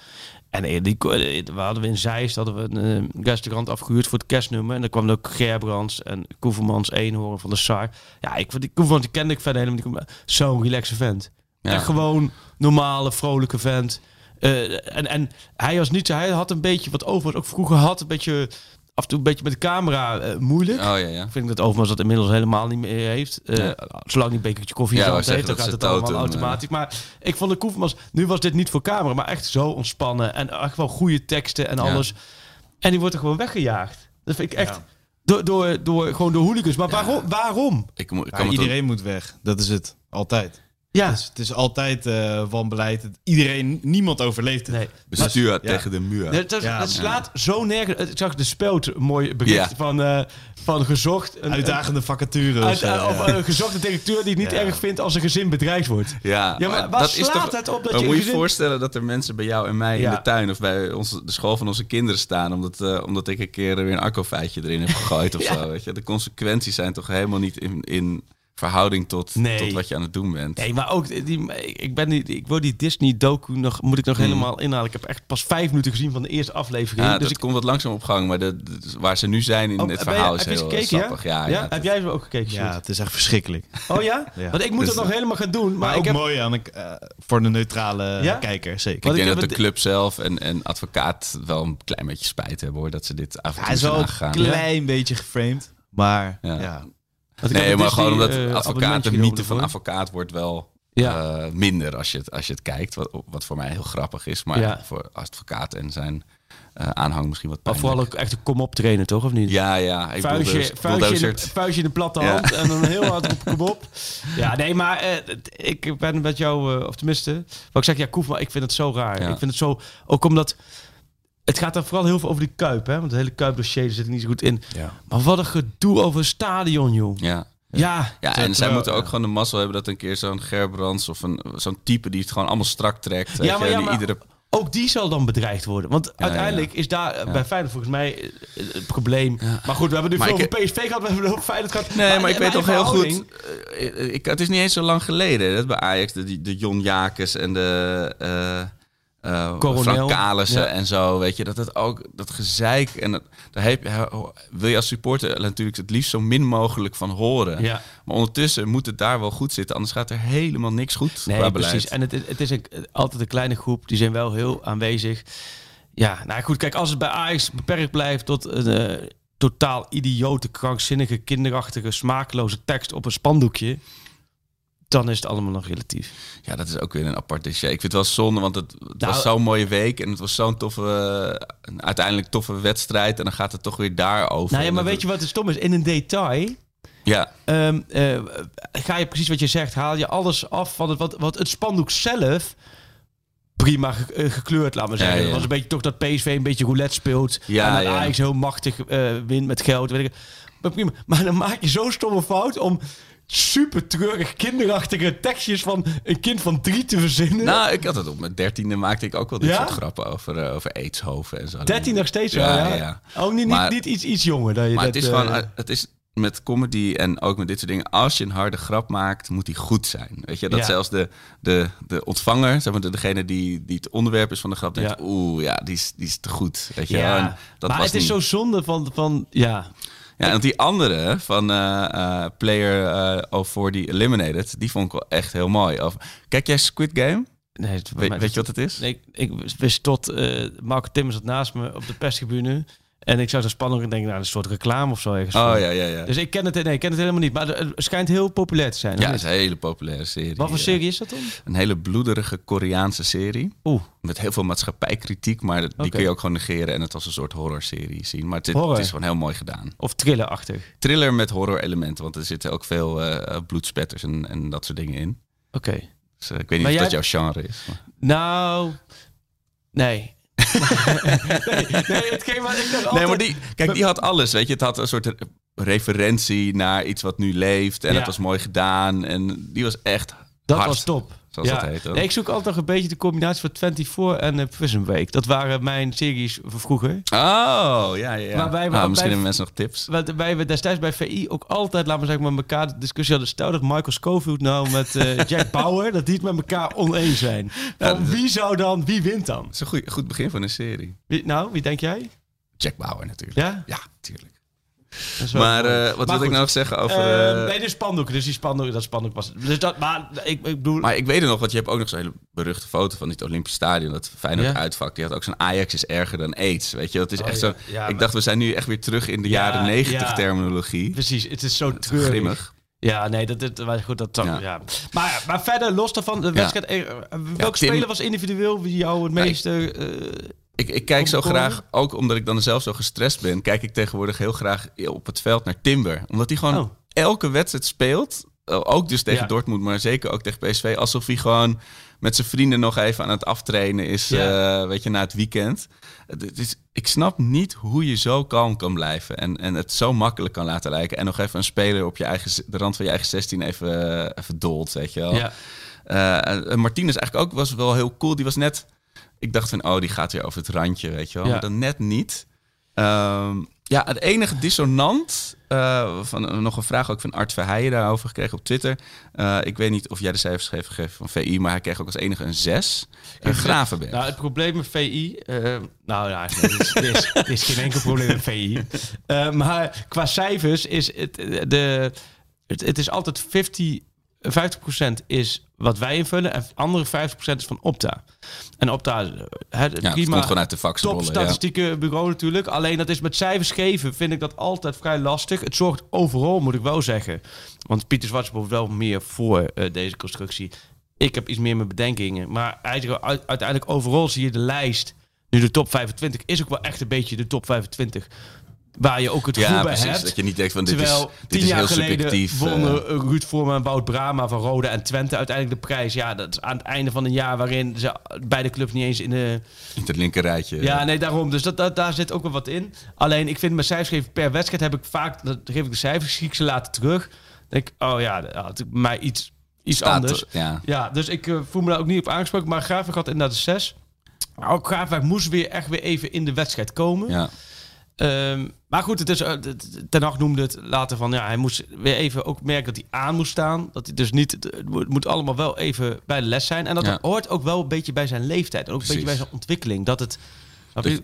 En eh, die, eh, we hadden we in Zeist hadden we een eh, restaurant afgehuurd voor het kerstnummer. En dan kwam ook Gerbrands en Koevermans Eenhoorn van de SAR. Ja, ik, die Koevermans die kende ik verder helemaal Zo'n relaxe vent. Ja. Echt gewoon normale, vrolijke vent. En, en hij was niet zo, hij had een beetje wat over, ook vroeger had een beetje af en toe een beetje met de camera eh, moeilijk. Oh ja, ja. Ik vind dat Overmars dat inmiddels helemaal niet meer heeft. Eh, Ja. Zolang die een bekertje koffie Ja, heeft, dan gaat het allemaal automatisch. Maar ik vond de Koevermans... Nu was dit niet voor camera, maar echt zo ontspannen. En echt wel goede teksten en Ja. alles. En die wordt er gewoon weggejaagd. Dat vind ik echt... Ja. Door, door, door, gewoon door hooligans. Maar waarom? waarom? Ik, kan iedereen moet weg. Dat is het. Altijd. Ja. Het is, het is altijd eh wanbeleid. Iedereen, niemand overleeft het. Nee. bestuur tegen de muur. Het, het, Ja, het ja. slaat zo nergens... Ik zag de speld een mooi bericht Ja. van, eh, van gezocht... Een, Uitdagende vacatures. Uit, eh, of een gezochte directeur die het niet Ja. erg vindt als een gezin bedreigd wordt. Ja, Ja, maar waar slaat het op dat maar je moet je gezin- voorstellen dat er mensen bij jou en mij Ja. in de tuin of bij onze, de school van onze kinderen staan, omdat, eh, omdat ik een keer weer een akkofeitje erin heb gegooid of zo. Weet je? De consequenties zijn toch helemaal niet in, in verhouding tot, Nee. tot wat je aan het doen bent. Nee, maar ook die, ik ben niet, ik word die Disney docu nog, moet ik nog helemaal inhalen. Ik heb echt pas vijf minuten gezien van de eerste aflevering. Hmm. Ja, dus dat ik, komt wat langzaam op gang, maar de, de- waar ze nu zijn in Oh, het je- verhaal is heb je eens heel gekeken, ja? sappig. Ja, ja? ja, heb jij ze ook gekeken? ja, het is echt verschrikkelijk. Oh ja? Ja. Want ik moet Dus- dat nog helemaal gaan doen. Maar, Maar, ik ook heb, mooi aan, eh, voor de neutrale Ja? kijker, zeker. Ik denk ik dat de het- club zelf en, en advocaat wel een klein beetje spijt hebben hoor, dat ze dit af en Hij toe is zijn wel een klein beetje geframed. Maar Ja. ja. Nee, maar Disney, gewoon omdat eh, advocaat, de mythe van advocaat wordt wel Ja. eh, minder als je, het, als je het kijkt. Wat, wat voor mij heel grappig is. Maar Ja. voor advocaat en zijn eh, aanhang misschien wat Maar pijnlijk. vooral ook echt een kom-op trainen, toch? Of niet? Ja, ja. Ik vuistje, bulldozer- vuistje, in de, vuistje in de platte Ja. hand en dan heel hard op kom op. Ja, nee, maar ik ben met jou, of tenminste, wat ik zeg, ja, Koef, maar ik vind het zo raar. Ja. Ik vind het zo, ook omdat, het gaat dan vooral heel veel over die Kuip, hè? Want het hele Kuip-dossier zit er niet zo goed in. Ja. Maar wat een gedoe over een stadion, joh. Ja. Ja, Ja, en zij moeten ook ja. gewoon de mazzel hebben dat een keer zo'n Gerbrands of een, zo'n type die het gewoon allemaal strak trekt. Ja, je, maar, ja, die maar iedere... ook die zal dan bedreigd worden. Want uiteindelijk is daar Ja. bij Feyenoord volgens mij eh, het probleem. Ja. Maar goed, we hebben nu Maar veel ik- over PSV gehad, we hebben over Feyenoord gehad. Nee, maar, ik weet toch heel goed. eh, Ik, het is niet eens zo lang geleden. Dat bij Ajax, de, de Jon Jakes en de eh eh, Coronel. Ja. en zo. Weet je, dat het ook dat gezeik. En dat, daar heb, je- wil je als supporter natuurlijk het liefst zo min mogelijk van horen. Ja. Maar ondertussen moet het daar wel goed zitten. Anders gaat er helemaal niks goed Nee, qua precies. beleid. En het, is- het is een, altijd een kleine groep. Die zijn wel heel aanwezig. Ja, nou goed. Kijk, als het bij Ajax beperkt blijft tot een eh, totaal idiote, krankzinnige, kinderachtige, smakeloze tekst op een spandoekje. Dan is het allemaal nog relatief. Ja, dat is ook weer een apart dossier. Ik vind het wel zonde, want het, het Nou, was zo'n mooie week. En het was zo'n toffe, een uiteindelijk toffe wedstrijd. En dan gaat het toch weer daarover. Nou ja, maar dat weet je wat het stom is? In een detail Ja, ehm, eh, ga je precies wat je zegt. Haal je alles af van het, wat, wat het spandoek zelf prima ge- eh, gekleurd, laat maar zeggen. Ja, ja. Het was een beetje toch dat PSV een beetje roulette speelt. Ja, en dat ja. Ajax heel machtig eh, wint met geld. Weet ik. Maar, prima. maar dan maak je zo'n stomme fout om super treurig, kinderachtige tekstjes van een kind van drie te verzinnen. Nou, ik had het op mijn dertiende maakte ik ook wel dit Ja? soort grappen over, eh, over aidshoven en zo. 13 nog steeds Ja, wel, ja? ja. Ook niet, Maar- niet, iets, iets jonger. Dat je Maar dat, het is eh, gewoon, eh, het is met comedy en ook met dit soort dingen. Als je een harde grap maakt, moet die goed zijn. Weet je, dat Ja. zelfs de, de, de ontvanger, zeg maar, de- degene die, die het onderwerp is van de grap, denkt, Ja. oeh, ja, die is, die is te goed. Weet je, ja, En dat maar was het is zo zonde van, van ja, Ja, en die andere van eh, eh, Player eh 040 Eliminated, die vond ik wel echt heel mooi. Of, kijk jij Squid Game? Nee, We- weet je wat het is? Nee, ik, ik wist tot Marco Timmers zat naast me op de perstribune. En ik zou zo spannend denken, nou, een soort reclame of zo ergens. Oh voor. ja, ja, ja. Dus ik ken het, nee, ik ken het helemaal niet. Maar het schijnt heel populair te zijn. ja, het is een hele populaire serie. Wat voor serie is dat dan? Een hele bloederige Koreaanse serie. Oeh, Met heel veel maatschappijkritiek, maar die kun je ook gewoon negeren en het als een soort horrorserie zien. Maar het, is- Horror. het is gewoon heel mooi gedaan. of thrillerachtig. Thriller met horror-elementen, want er zitten ook veel eh, bloedspetters en, en dat soort dingen in. Oké. Dus eh, ik weet niet Maar of jij- dat jouw genre is. maar- Nou, nee. Nee. Nee, hetgeen wat ik altijd... Nee, maar die, kijk, die had alles, weet je. Het had een soort referentie naar iets wat nu leeft. En Ja. het was mooi gedaan. En die was echt Dat hard, was top. Zoals dat heet. Nee, ik zoek altijd nog een beetje de combinatie van 24 en uh, Prison Week. Dat waren mijn series van vroeger. Oh, ja, ja, ja. Maar wij- wij- misschien hebben mensen nog tips. Wij we destijds bij VI ook altijd, laten we zeggen, met elkaar de discussie hadden. Stel dat Michael Scofield nou met eh, Jack Bauer, dat die het met elkaar oneens zijn. Van wie zou dan, wie wint dan? Dat is een goed, goed begin van een serie. Wie, nou, wie denk jij? Jack Bauer natuurlijk. Ja? Ja, tuurlijk. Is Maar eh, wat Maar wil ik nou nog zeggen over... eh, eh, nee, de spandoeken. Dus die spandoek, dat spandoek was... Dus dat, maar ik, ik bedoel... Maar ik weet het nog, want je hebt ook nog zo'n hele beruchte foto van dit Olympisch Stadion. Dat Feyenoord Ja. uitvak. Die had ook zo'n Ajax is erger dan AIDS. Weet je, dat is Oh, echt zo... Ja, ik dacht, we zijn nu echt weer terug in de Ja, jaren negentig ja. terminologie. Precies, het is zo is treurig. grimmig. Ja, nee, dat, dat, maar goed, dat ja. Ja. Maar, maar verder, los daarvan, de wedstrijd... welke Tim- speler was individueel jou het meeste... Ik, ik kijk zo graag, ook omdat ik dan zelf zo gestrest ben, kijk ik tegenwoordig heel graag op het veld naar Timber. Omdat hij gewoon Oh. elke wedstrijd speelt. eh, Ook dus tegen Ja. Dortmund, maar zeker ook tegen PSV. Alsof hij gewoon met zijn vrienden nog even aan het aftrainen is, Ja. eh, weet je, na het weekend. Ik snap niet hoe je zo kalm kan blijven en, en het zo makkelijk kan laten lijken. En nog even een speler op je eigen, de rand van je eigen 16 even, eh, even dolt, weet je wel. ja. En Martinez eigenlijk ook was wel heel cool. Die was net... Ik dacht van, oh, die gaat weer over het randje, weet je wel. Ja. Maar dan net niet. Ehm, ja, het enige dissonant... eh, van, eh, nog een vraag ook van Art Verheijen daarover gekregen op Twitter. Eh, ik weet niet of jij de cijfers heeft gegeven van VI... maar hij kreeg ook als enige een 6. Een Gravenberg. Nou, het probleem met VI... nou ja, is, is, geen enkel probleem met VI. Maar qua cijfers is het... De, het, het is altijd 50... 50% is wat wij invullen en andere 50% is van Opta. En Opta, het, ja, het prima, komt gewoon uit de top. Ja. statistieke bureau natuurlijk. Alleen dat is met cijfers geven, vind ik dat altijd vrij lastig. Het zorgt overal, moet ik wel zeggen. Want Pieter Zwarts wordt wel meer voor eh, deze constructie. Ik heb iets meer mijn bedenkingen. Maar uiteindelijk overal zie je de lijst Nu de top 25 is ook wel echt een beetje de top 25. Waar je ook het Ja, gevoel bij precies. hebt. Dat je niet denkt van dit Terwijl is, dit tien is jaar heel geleden subjectief. wonnen eh. Ruud Vormer en Wout Brama van Rode en Twente uiteindelijk de prijs. Ja, dat is aan het einde van een jaar waarin ze beide clubs niet eens in de... in het linkerrijtje. Ja, nee, daarom. Dus dat, dat, daar zit ook wel wat in. Alleen, ik vind mijn cijfers geven per wedstrijd heb ik vaak... Dan geef ik de cijfers, zie ik ze later terug. Dan denk ik, oh ja, dat had ik mij iets, iets Staat anders. er- ja. Ja, dus ik eh, voel me daar ook niet op aangesproken. Maar Graafwijk had inderdaad de 6. Ook Graafwijk moest weer echt weer even in de wedstrijd komen. Ja. Ehm, maar goed, het is, eh, Ten Hag noemde het later van... Ja, hij moest weer even ook merken dat hij aan moest staan. Dat hij dus niet... Het, moet- allemaal wel even bij de les zijn. En dat Ja. hoort ook wel een beetje bij zijn leeftijd. En ook een beetje bij zijn ontwikkeling. Dat het...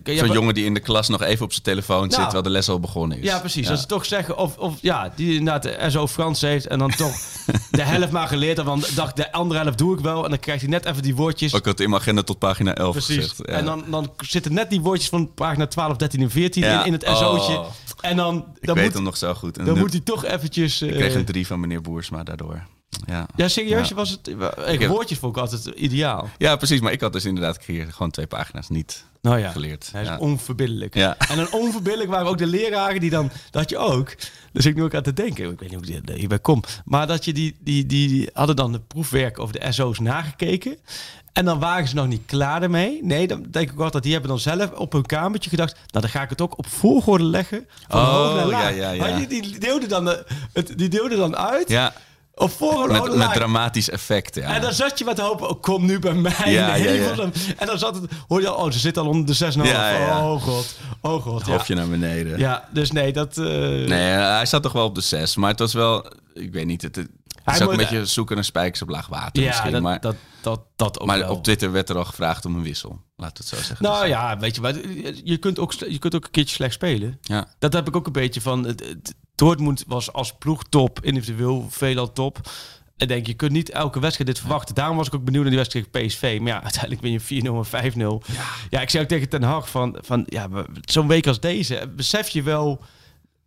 Ja, Zo'n jongen die in de klas nog even op zijn telefoon zit Nou. terwijl de les al begonnen is. Ja, precies. Dat ze toch zeggen, of, of ja, die inderdaad de SO Frans heeft en dan toch de helft maar geleerd. En dan dacht de andere helft doe ik wel. En dan krijgt hij net even die woordjes. Ook had in mijn agenda tot pagina 11 Precies. gezegd. Ja. En dan, dan zitten net die woordjes van pagina 12, 13 en 14 Ja. in, in het Oh. SO'tje. En dan, ik dan, weet moet, hem nog zo goed. En dan nu- moet hij toch eventjes... eh, ik kreeg een drie van meneer Boersma daardoor. Ja. ja, serieus? Ja. Was het, ik, heb- woordjes vond ik altijd ideaal. ja, precies. Maar ik had dus inderdaad hier gewoon twee pagina's niet Nou ja, geleerd. hij is Ja. onverbiddelijk. Ja. En dan onverbiddelijk waren ook de leraren die dan... Dat je ook... Dus ik nu ook aan te denken. Ik weet niet hoe ik hierbij kom. Maar dat je die, die, die, die hadden dan de proefwerk over de SO's nagekeken. En dan waren ze nog niet klaar ermee. Nee, dan denk ik altijd, die hebben dan zelf op hun kamertje gedacht... Nou, dan ga ik het ook op volgorde leggen. Van Oh, hoog naar laag. ja, ja, ja. Maar die, die, deelde dan, de- het, die deelde dan uit. Ja, Met, met dramatisch effect. Ja. En dan zat je met hopen, oh, kom nu bij mij. Ja, Nee, ja, ja. van hem. En dan zat het, hoor je al, oh, ze zit al onder de 6,5. Ja, ja. Oh god, oh god. Ja. Hofje naar beneden. ja, dus nee, dat... eh, Nee, eh, hij zat toch wel op de 6. Maar het was wel, ik weet niet, het, het Hij is ook moet- een beetje zoeken naar spijkers op laag water ja, misschien. dat, maar dat, dat, dat ook maar wel. op Twitter werd er al gevraagd om een wissel. Laat het zo zeggen. Nou Dus, ja, weet je, maar je kunt, ook, je kunt ook een keertje slecht spelen. ja. Dat heb ik ook een beetje van. het- het- Dortmund was als ploeg top, individueel veelal top. Ik denk, je kunt niet elke wedstrijd dit verwachten. Daarom was ik ook benieuwd naar die wedstrijd tegen PSV. Maar ja, uiteindelijk ben je 4-0 en 5-0. Ja. ik zei ook tegen Ten Hag van, van ja, zo'n week als deze, besef je wel...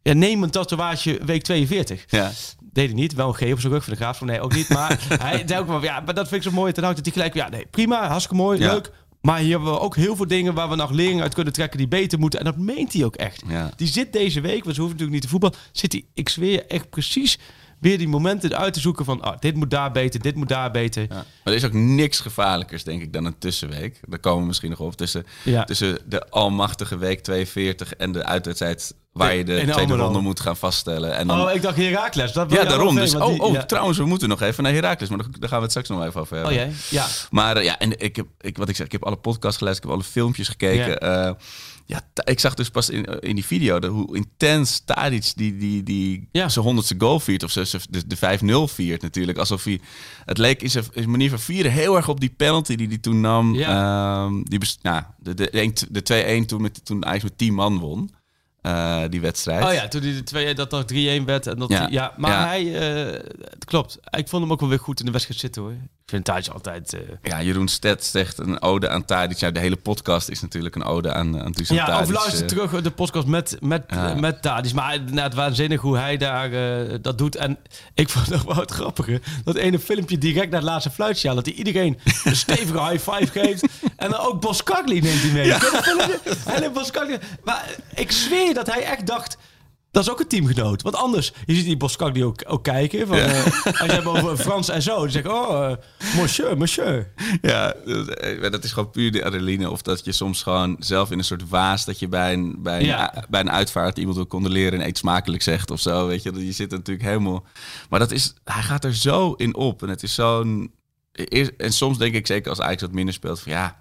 Ja, neem een tatoeage week 42. ja. Deed hij niet. Wel een G op zijn rug van de graaf. Nee, ook niet. Maar hij zei ook wel, ja, maar dat vind ik zo mooi. Ten Hag dat hij gelijk, ja, nee, prima, hartstikke mooi, Ja. leuk. Maar hier hebben we ook heel veel dingen waar we nog lering uit kunnen trekken die beter moeten. En dat meent hij ook echt. Ja. Die zit deze week, want ze hoeven natuurlijk niet te voetballen. Zit hij, ik zweer je, echt precies weer die momenten uit te zoeken van... ah, dit moet daar beter, dit moet daar beter. Ja. Maar er is ook niks gevaarlijkers, denk ik, dan een tussenweek. Daar komen we misschien nog op. Tussen, Ja. tussen de almachtige week 42 en de uitwedstrijd waar je de tweede Almelo. ronde moet gaan vaststellen. En dan, Oh, ik dacht Herakles. Dat ja, daarom. Dus, oh, die- oh ja. trouwens, we moeten nog even naar Herakles. Maar daar gaan we het straks nog even over hebben. Oh jij? Ja. Maar eh, ja, en ik heb, ik, wat ik zeg, ik heb alle podcasts geluisterd, ik heb alle filmpjes gekeken. Ja, ja ik zag dus pas in, in die video de, hoe intens Tadic die, die, die Ja. zijn honderdste goal viert. Of de, de 5-0 viert natuurlijk. Alsof hij, het leek in zijn, in zijn manier van vieren heel erg op die penalty die hij toen nam. Ehm, die best, nou, de, de, de, een- de 2-1 toen, met, toen Ajax met 10 man won. Eh, die wedstrijd. Oh ja, toen hij de 2 dat nog 3-1 werd. En dat Ja. maar Ja. hij... eh, het klopt. Ik vond hem ook wel weer goed in de wedstrijd zitten hoor. Ik vind Thijs altijd... eh, Ja, Jeroen Stet zegt een ode aan Tadic. Ja, de hele podcast is natuurlijk een ode aan, aan Dusan Ja, Tadic. of luister terug de podcast met, met, Ja. met Tadis. Maar inderdaad waanzinnig hoe hij daar dat doet. En ik vond nog wel het grappige. Dat ene filmpje direct naar het laatste fluitje Dat hij iedereen een stevige high five geeft. En dan ook Boskagli neemt hij mee. Ja. Neemt Boskagli. Maar ik zweer dat hij echt dacht... Dat is ook een teamgenoot. Want anders, je ziet die Boskagli ook, ook kijken. Van, eh, als je hebt over Frans en zo. Dan zeg je, oh, eh, monsieur, monsieur. Ja, dat, eh, dat is gewoon puur de adrenaline. Of dat je soms gewoon zelf in een soort waas... dat je bij een, bij een, Ja. bij een uitvaart iemand wil condoleren... en eet smakelijk zegt of zo. Weet je, je zit natuurlijk helemaal... Maar dat is, hij gaat er zo in op. En het is zo'n... En soms denk ik, zeker als Ajax wat minder speelt... van ja,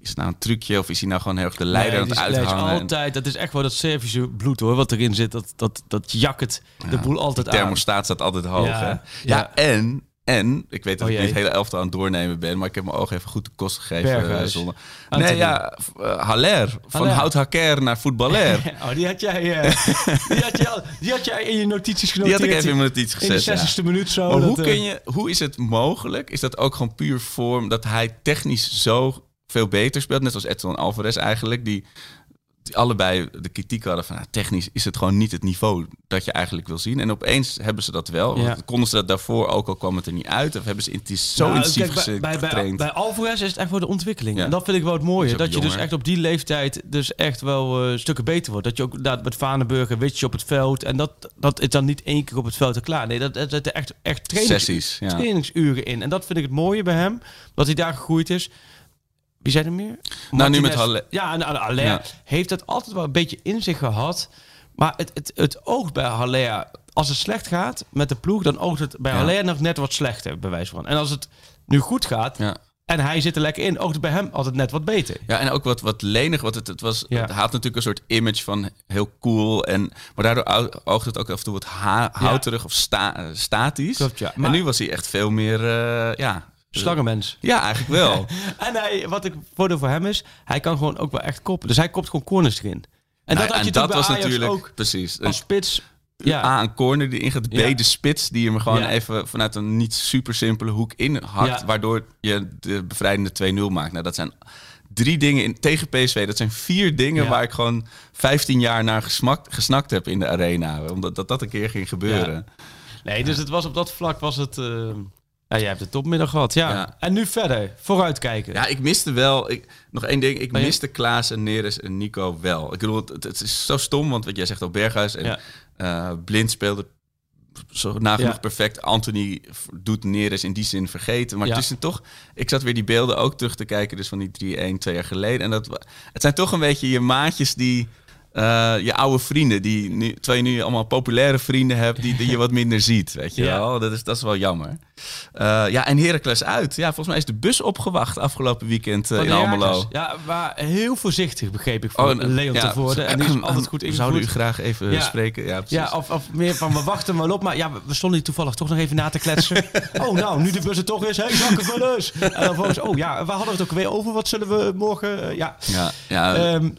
is het nou een trucje... of is hij nou gewoon heel erg de leider Nee, aan het die uithangen? En altijd. Dat is echt wel dat Servische bloed hoor, wat erin zit. Dat, dat, dat jakkert de boel altijd de aan. thermostaat staat altijd hoog. Ja, hè? ja. ja en... En, ik weet dat Oh ik niet het hele elftal aan het doornemen ben, maar ik heb mijn ogen even goed de kost gegeven. Eh, zonder... Nee, ja, eh, Haller. Van Haller. hout hacker naar voetballer. Oh, die had jij, eh, die, had jij, al- die had jij in je notities Die genoteerd. had ik even in mijn notities in de gezet. ja. 60ste minuut zo. Maar dat, hoe, kun je, hoe is het mogelijk? Is dat ook gewoon puur vorm dat hij technisch zo veel beter speelt? Net als Edson Alvarez eigenlijk. Die die allebei de kritiek hadden van... nou, technisch is het gewoon niet het niveau dat je eigenlijk wil zien. En opeens hebben ze dat wel. Ja. Konden ze dat daarvoor ook al kwam het er niet uit? Of hebben ze het is zo Nou, intensief kijk, bij, gese- bij, bij, getraind? bij Alvarez is het echt voor de ontwikkeling. Ja. En dat vind ik wel het mooie. Dat je dus echt op die leeftijd dus echt wel eh, stukken beter wordt. Dat je ook inderdaad met Vanenburg en Witje op het veld. En dat, dat is dan niet één keer op het veld en klaar. Nee, dat, dat zitten echt, echt trainings, Sessies, ja. trainingsuren in. En dat vind ik het mooie bij hem. Dat hij daar gegroeid is. Wie zijn er meer? Nou, nu met. Halle. Ja, en Haller Ja. heeft dat altijd wel een beetje in zich gehad. Maar het, het, het oogt bij Haller... Als het slecht gaat met de ploeg, dan oogt het bij Ja. Haller nog net wat slechter, bij wijze van. En als het nu goed gaat, Ja. en hij zit er lekker in, oogt het bij hem altijd net wat beter. Ja, en ook wat, wat lenig. Wat het, het, was, Ja. het had natuurlijk een soort image van heel cool. En, maar daardoor oogt het ook af en toe wat ha- houterig of sta- eh, statisch. Klopt, ja. En Maar- nu was hij echt veel meer... eh, ja, Slangenmens. ja, eigenlijk wel. En hij, wat ik voordeel voor hem is, hij kan gewoon ook wel echt koppen. Dus hij kopt gewoon corners erin. En Nou, dat had je en bij was Ajax natuurlijk... ook Precies. als spits. Ja. A, een corner die ingaat. B, Ja. de spits die hem gewoon Ja. even vanuit een niet super simpele hoek inhakt. Ja. Waardoor je de bevrijdende 2-0 maakt. Nou, dat zijn drie dingen in, tegen PSV. Dat zijn vier dingen Ja. waar ik gewoon 15 jaar naar gesmakt, gesnakt heb in de arena. Omdat dat, dat een keer ging gebeuren. nee, dus het was op dat vlak was het... eh, ja, jij hebt de topmiddag gehad, ja. Ja. En nu verder, vooruitkijken. Ja, ik miste wel. Ik, nog één ding. Ik Oh, miste Klaas en Neres en Nico wel. Ik bedoel, het, het is zo stom, want wat jij zegt op Berghuis en eh, Blind speelde zo nagenoeg Ja. perfect. Anthony doet Neres in die zin vergeten. Maar Ja. het is toch... Ik zat weer die beelden ook terug te kijken, dus van die 3-1 twee jaar geleden. En dat, het zijn toch een beetje je maatjes die... eh, je oude vrienden, die nu, terwijl je nu allemaal populaire vrienden hebt, die, die je wat minder ziet, weet je Ja. wel. Dat is, dat is wel jammer. Eh, ja, en Heracles uit. Ja, volgens mij is de bus opgewacht afgelopen weekend eh, Van in Almelo. Ja, maar heel voorzichtig begreep ik voor Oh, Leon ja, te worden. En die is altijd goed We ingevoerd. zouden u graag even Ja. spreken. Ja, precies. Ja, of, of meer van we wachten maar op. Maar ja, we- stonden hier toevallig toch nog even na te kletsen. oh, nou, nu de bus er toch is. Hé, hey, zakkenvullers. En dan volgens, oh ja, we hadden het ook weer over. Wat zullen we morgen... ja. ja, ja, Ehm,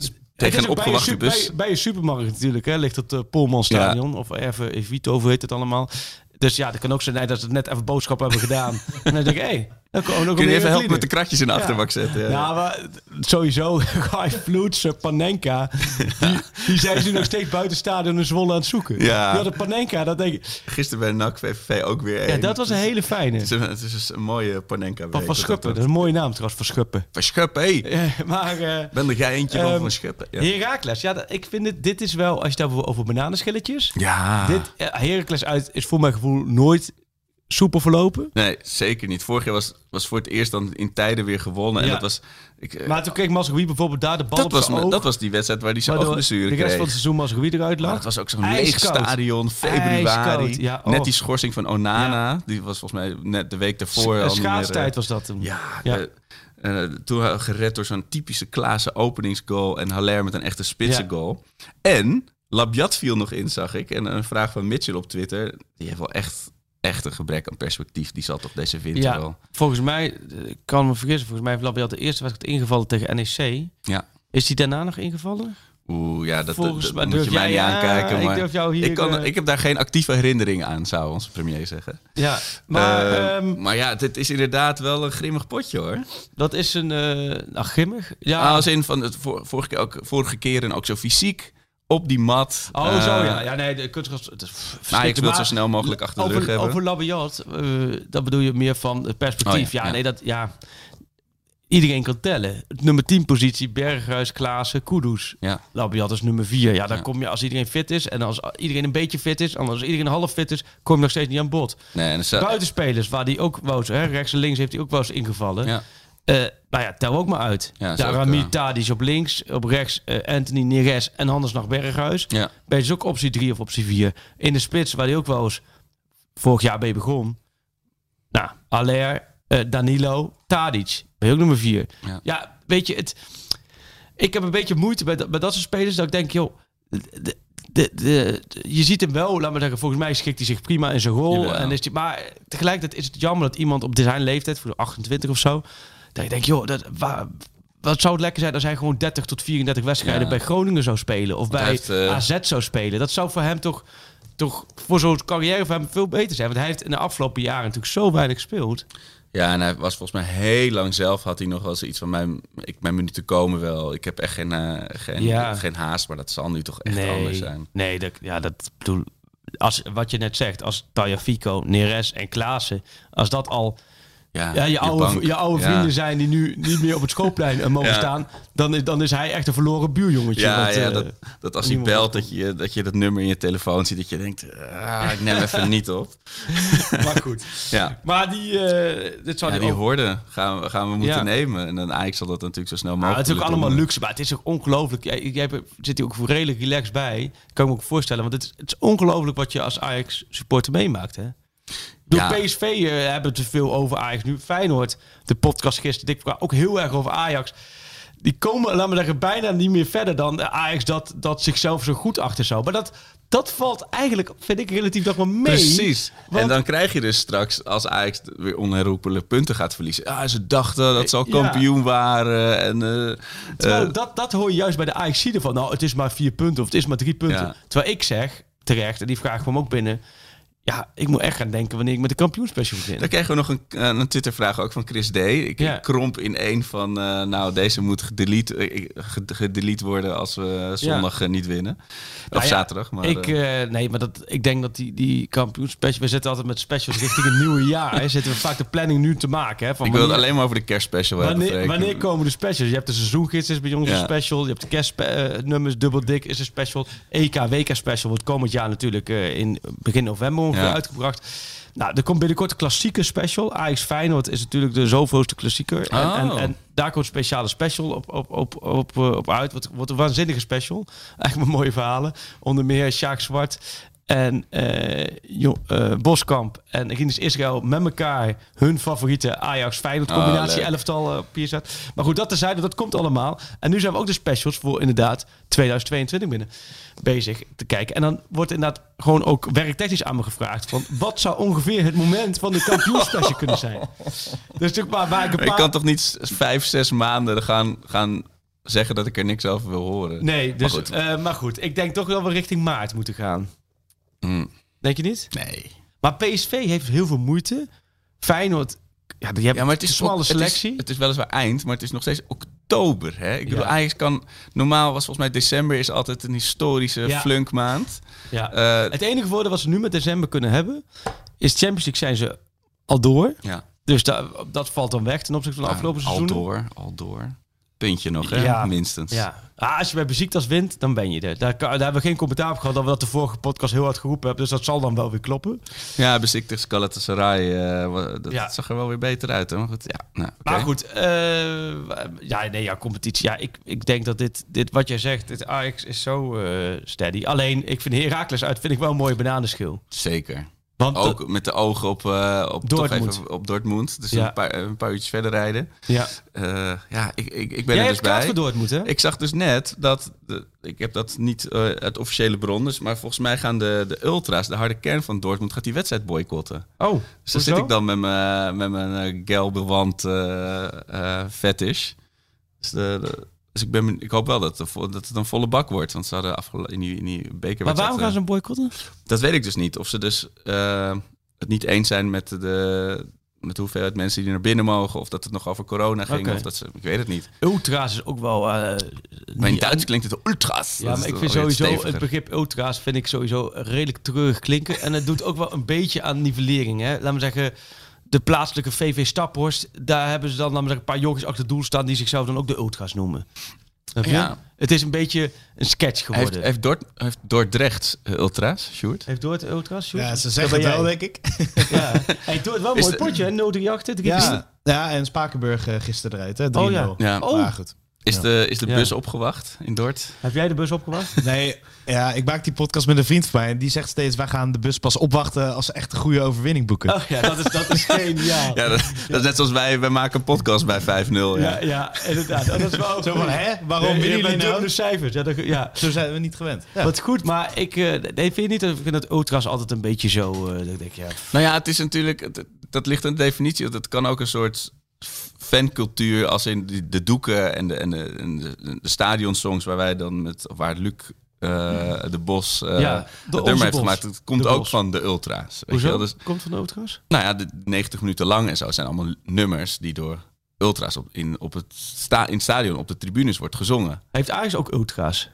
is een bij su- bus. Bij, bij een supermarkt natuurlijk, hè, ligt het uh, Polmanstadion. Of even Evito, hoe heet het allemaal. Dus ja, dat kan ook zijn dat ze net even boodschappen hebben gedaan. en dan denk ik, hé, hey, dan komen we ook Kun je even helpen met de kratjes in de Ja. achterbak zetten? Ja. Ja, maar sowieso, Guy Vloets, eh, Panenka, die, die zijn ze nog steeds buiten stadion in Zwolle aan het zoeken. Ja. Die hadden Panenka, dat denk ik. Gisteren bij NAC VVV ook weer Ja, dat was een hele fijne. Het is een, het is een mooie Panenka Van Schuppen, dat is een mooie naam trouwens, Van Schuppen. Van Schuppen, hé. Eh, maar eh Ben er jij eentje van Ehm, Van Schuppen? Ja. Heracles, ja, dat- ik vind dit, dit is wel, als je het hebt over bananenschilletjes. ja. Dit, eh, Heracles uit is voor mijn gevoel nooit soepel verlopen. Nee, zeker niet. Vorig jaar was, was voor het eerst dan in tijden weer gewonnen. En Ja. dat was... Ik, eh, Maar toen kreeg Mazraoui bijvoorbeeld daar de bal dat, op was, oog. dat was die wedstrijd waar hij zijn oogblessure de rest kreeg. van het seizoen Mazraoui eruit lag. Het was ook zo'n leeg stadion, februari. Ja, oh. Net die schorsing van Onana. Die was volgens mij net de week daarvoor meer, schaatstijd eh, was dat toen. Ja, Ja. eh, eh, toen gered door zo'n typische Klaassen openingsgoal. En Haller met een echte spitse Ja. goal. En Labiat viel nog in, zag ik. En een vraag van Mitchell op Twitter. Die heeft wel echt, echt een gebrek aan perspectief. Die zal toch deze winter Ja, wel... volgens mij, eh, ik kan me vergissen, volgens mij heeft Labiat de eerste wedstrijd ingevallen tegen NEC. Ja. Is die daarna nog ingevallen? Oeh, ja, dat, Volgens dat moet je mij niet ja, aankijken. ik Maar durf jou hier, ik, kan, eh, ik heb daar geen actieve herinnering aan, zou onze premier zeggen. Ja, maar Eh, ehm, maar ja, dit is inderdaad wel een grimmig potje hoor. dat is een, eh nou, grimmig. Ja, Ah, als in van het vor- vorige, keer ook, vorige keren ook zo fysiek op die mat. Oh, Eh, zo ja. Ja, nee, de kunstgras... Het is Nou, ik wil het zo snel mogelijk achter de over, rug hebben. Over Labiat, eh, dat bedoel je meer van het perspectief. Oh, ja, ja, ja. nee, dat... Ja, iedereen kan tellen. Nummer 10 positie, Berghuis, Klaassen, Kudus. Ja. Labiat is nummer 4. Ja, dan Ja. kom je als iedereen fit is. En als iedereen een beetje fit is. En als iedereen half fit is, kom je nog steeds niet aan bod. Nee, en Buitenspelers, waar die ook wel eens... Hè, rechts en links heeft hij ook wel eens ingevallen. ja. Eh, nou ja, tel ook maar uit. Ja, is Daar ook, Rami eh, Tadic op links, op rechts eh, Anthony Neres en anders nog Berghuis. Ja. Ben je ook optie 3 of optie 4. In de spits, waar hij ook wel eens vorig jaar mee begon. Nou, Aller, Danilo, Tadic. Ben je ook nummer 4. Ja. Ja. weet je, het, ik heb een beetje moeite bij, dat- bij dat soort spelers. Dat ik denk, joh, de, de, de, de- je ziet hem wel, laat maar zeggen, volgens mij schikt hij zich prima in zijn rol. Jawel. En is die, maar tegelijkertijd is het jammer dat iemand op zijn leeftijd, voor de 28 of zo, dat je denkt, joh, dat, waar, wat zou het lekker zijn als hij gewoon 30 tot 34 wedstrijden Ja. bij Groningen zou spelen. Of bij heeft, eh, AZ zou spelen. Dat zou voor hem toch, toch voor zo'n carrière voor hem veel beter zijn. Want hij heeft in de afgelopen jaren natuurlijk zo weinig gespeeld. Ja, en hij was volgens mij heel lang zelf. Had hij nog wel eens iets van mijn, ik, mijn minuten komen wel. Ik heb echt geen, eh, geen, Ja. geen haast, maar dat zal nu toch echt anders zijn. Nee, dat, ja, dat bedoel, als, wat je net zegt, als Tagliafico, Neres en Klaassen, als dat al Ja, ja, je, oude, bank. je oude Ja. vrienden zijn die nu niet meer op het schoopplein eh, mogen Ja. staan, dan is, dan is hij echt een verloren buurjongetje. Ja, wat, ja eh, dat, dat als hij belt, dat je, dat je dat nummer in je telefoon ziet, dat je denkt, ah, ik neem even niet op. maar goed. Ja, Maar die, eh dit zou die hoorden gaan we, gaan we moeten nemen. En dan Ajax zal dat natuurlijk zo snel mogelijk het is ook allemaal doen. luxe, maar het is ook ongelooflijk. Jij, jij zit hier ook redelijk relaxed bij. Kan ik me ook voorstellen. Want het is, het is ongelooflijk wat je als Ajax supporter meemaakt. Hè? Door Ja. PSV eh, hebben we te veel over Ajax. Nu Feyenoord, de podcast gisteren, dik ook heel erg over Ajax. Die komen, laten we zeggen, bijna niet meer verder dan de Ajax dat, dat zichzelf zo goed achter zou. Maar dat, dat valt eigenlijk, vind ik, relatief nog wel mee. Precies. Want- En dan krijg je dus straks, als Ajax weer onherroepelijk punten gaat verliezen. Ah, ze dachten dat ze al Ja. kampioen waren. En, eh, Terwijl eh, dat, dat hoor je juist bij de Ajax van. Nou, het is maar vier punten of het is maar drie punten. Ja. Terwijl ik zeg, terecht, en die vraag kwam ook binnen. Ja, ik moet echt gaan denken wanneer ik met de kampioenspecial begin. Dan kregen we nog een, eh, een Twitter-vraag ook van Chris D. Ik Ja. kromp in één van, eh, nou, deze moet gedelete, eh, gedelete worden als we zondag niet winnen. Of Nou ja, zaterdag. Maar, ik, nee, maar dat, ik denk dat die, die kampioenspecial... We zitten altijd met specials richting het nieuwe jaar. Hè, zitten we vaak de planning nu te maken. Hè, van ik wil het alleen maar over de kerstspecial hebben. Wanneer, Freek. wanneer komen de specials? Je hebt de seizoengids is bij ons een special. Je hebt de kerstnummers dubbel dik is een special. EK, WK special wordt komend jaar natuurlijk in begin november uitgebracht. Nou, er komt binnenkort een klassieke special. Ajax Feyenoord is natuurlijk de zoveelste klassieker. En, Oh. en, en daar komt een speciale special op, op, op, op, eh, op uit. Wordt, wordt een waanzinnige special. Eigenlijk met mooie verhalen. Onder meer Sjaak Zwart en eh, Jo- eh, Boskamp en Rinus Israël met elkaar hun favoriete Ajax Feyenoord Oh, combinatie leuk. elftal op hier staat. Maar goed, dat terzijde, dat komt allemaal. En nu zijn we ook de specials voor inderdaad 2022 binnen bezig te kijken. En dan wordt inderdaad gewoon ook werktechnisch aan me gevraagd van wat zou ongeveer het moment van de kampioenspecial kunnen zijn. Dus natuurlijk maar waar ik een ik paar... kan toch niet vijf, zes maanden gaan, gaan zeggen dat ik er niks over wil horen. Nee, dus, maar goed. maar goed, ik denk toch wel we richting maart moeten gaan. Mm, Denk je niet? nee. Maar PSV heeft heel veel moeite. Feyenoord, ja, die hebben Ja, maar het is een smalle selectie. Het is, het is weliswaar eind, maar het is nog steeds oktober. Hè? Ik bedoel, Ja. Ajax kan... Normaal was volgens mij december is altijd een historische Ja. flunkmaand. ja. Eh, Het enige voordeel wat ze nu met december kunnen hebben, is Champions League zijn ze al door. ja. Dus da- dat valt dan weg ten opzichte van de afgelopen al seizoenen. door, al door. Puntje nog, hè? Ja. Minstens. Ja. Ah, als je bij Beziektas wint, dan ben je er. Daar, daar hebben we geen commentaar op gehad dat we dat de vorige podcast heel hard geroepen hebben. Dus dat zal dan wel weer kloppen. Ja, bezichtig Galatasaray, eh, wa- dat Ja. zag er wel weer beter uit. Hè? Maar goed, ja. Nou. Maar goed, eh, ja, nee, ja, competitie. Ja, ik, ik denk dat dit, dit, wat jij zegt, dit Ajax is zo eh, steady. Alleen, ik vind Heracles uit, vind ik wel een mooie bananenschil. Zeker. Want Ook met de ogen op, eh op, Dortmund. even op Dortmund. Dus Ja. een, paar, een paar uurtjes verder rijden. ja. Eh, ja, ik, ik, ik ben jij er dus bij. voor Dortmund, hè? Ik zag dus net dat, de, ik heb dat niet eh, uit officiële bron, dus, maar volgens mij gaan de, de ultra's, de harde kern van Dortmund, gaat die wedstrijd boycotten. oh, Dus daar zit ik dan met mijn, met mijn gelbewand eh eh fetish. Dus, de, de- dus ik, ben, ik hoop wel dat, dat het een volle bak wordt, want ze hadden in die, in die bekerwedstrijd... Maar waarom gaan eh, ze hem boycotten? Dat weet ik dus niet. Of ze dus eh, het niet eens zijn met de, met de hoeveelheid mensen die naar binnen mogen, of dat het nog over corona ging, of dat ze, ik weet het niet. Ultra's is ook wel... eh, Maar in Duits klinkt het ultras. Ja, maar ik vind sowieso steviger. het begrip ultra's vind ik sowieso redelijk treurig klinken. En het doet ook wel een beetje aan nivellering. Hè? Laat me zeggen, de plaatselijke VV Staphorst, daar hebben ze dan zeggen, een paar jongens achter het doel staan die zichzelf dan ook de ultra's noemen. Ja. Het is een beetje een sketch Heeft, geworden. heeft, Dort, heeft Dordrecht eh, ultras, Sjoerd? Heeft Doort ultra's? Sjoerd? Ja, ze zeggen het wel, denk ik. Ja. Hey, Doort, wel een mooi potje, hè? 038, drie Ja, ja en Spakenburg eh, gisteren eruit, hè? 3-0. Oh ja. Ja. Oh. Maar goed. Is Ja. de, is de Ja. bus opgewacht in Dort? Heb jij de bus opgewacht? Nee, ja, ik maak die podcast met een vriend van mij. En die zegt steeds, wij gaan de bus pas opwachten als ze echt een goede overwinning boeken. Oh ja, dat is, dat is geniaal. Ja, dat, dat is net zoals wij, wij maken een podcast bij 5-0. Ja. Ja, ja, inderdaad. Dat is wel Zo van, hè? Waarom Nee, je jullie nou? dubbele cijfers. Ja, dat, ja. Zo zijn we niet gewend. Ja. Wat goed, maar ik eh, nee, vind je niet dat ik vind dat ultras altijd een beetje zo. eh, dat ik denk, ja. Nou ja, het is natuurlijk, dat ligt aan de definitie. Het kan ook een soort fancultuur als in de, de doeken en de, en de, en de, de stadionsongs waar wij dan met, waar Luc eh, de Bos eh Ja, de nummer heeft gemaakt. Het komt De ook Bos. van de Ultra's. Weet Hoezo? Dus, Komt van de Ultras? nou ja, de 90 minuten lang en zo zijn allemaal nummers die door Ultra's op, in, op het sta, in het stadion op de tribunes wordt gezongen. Heeft Ajax ook Ultras?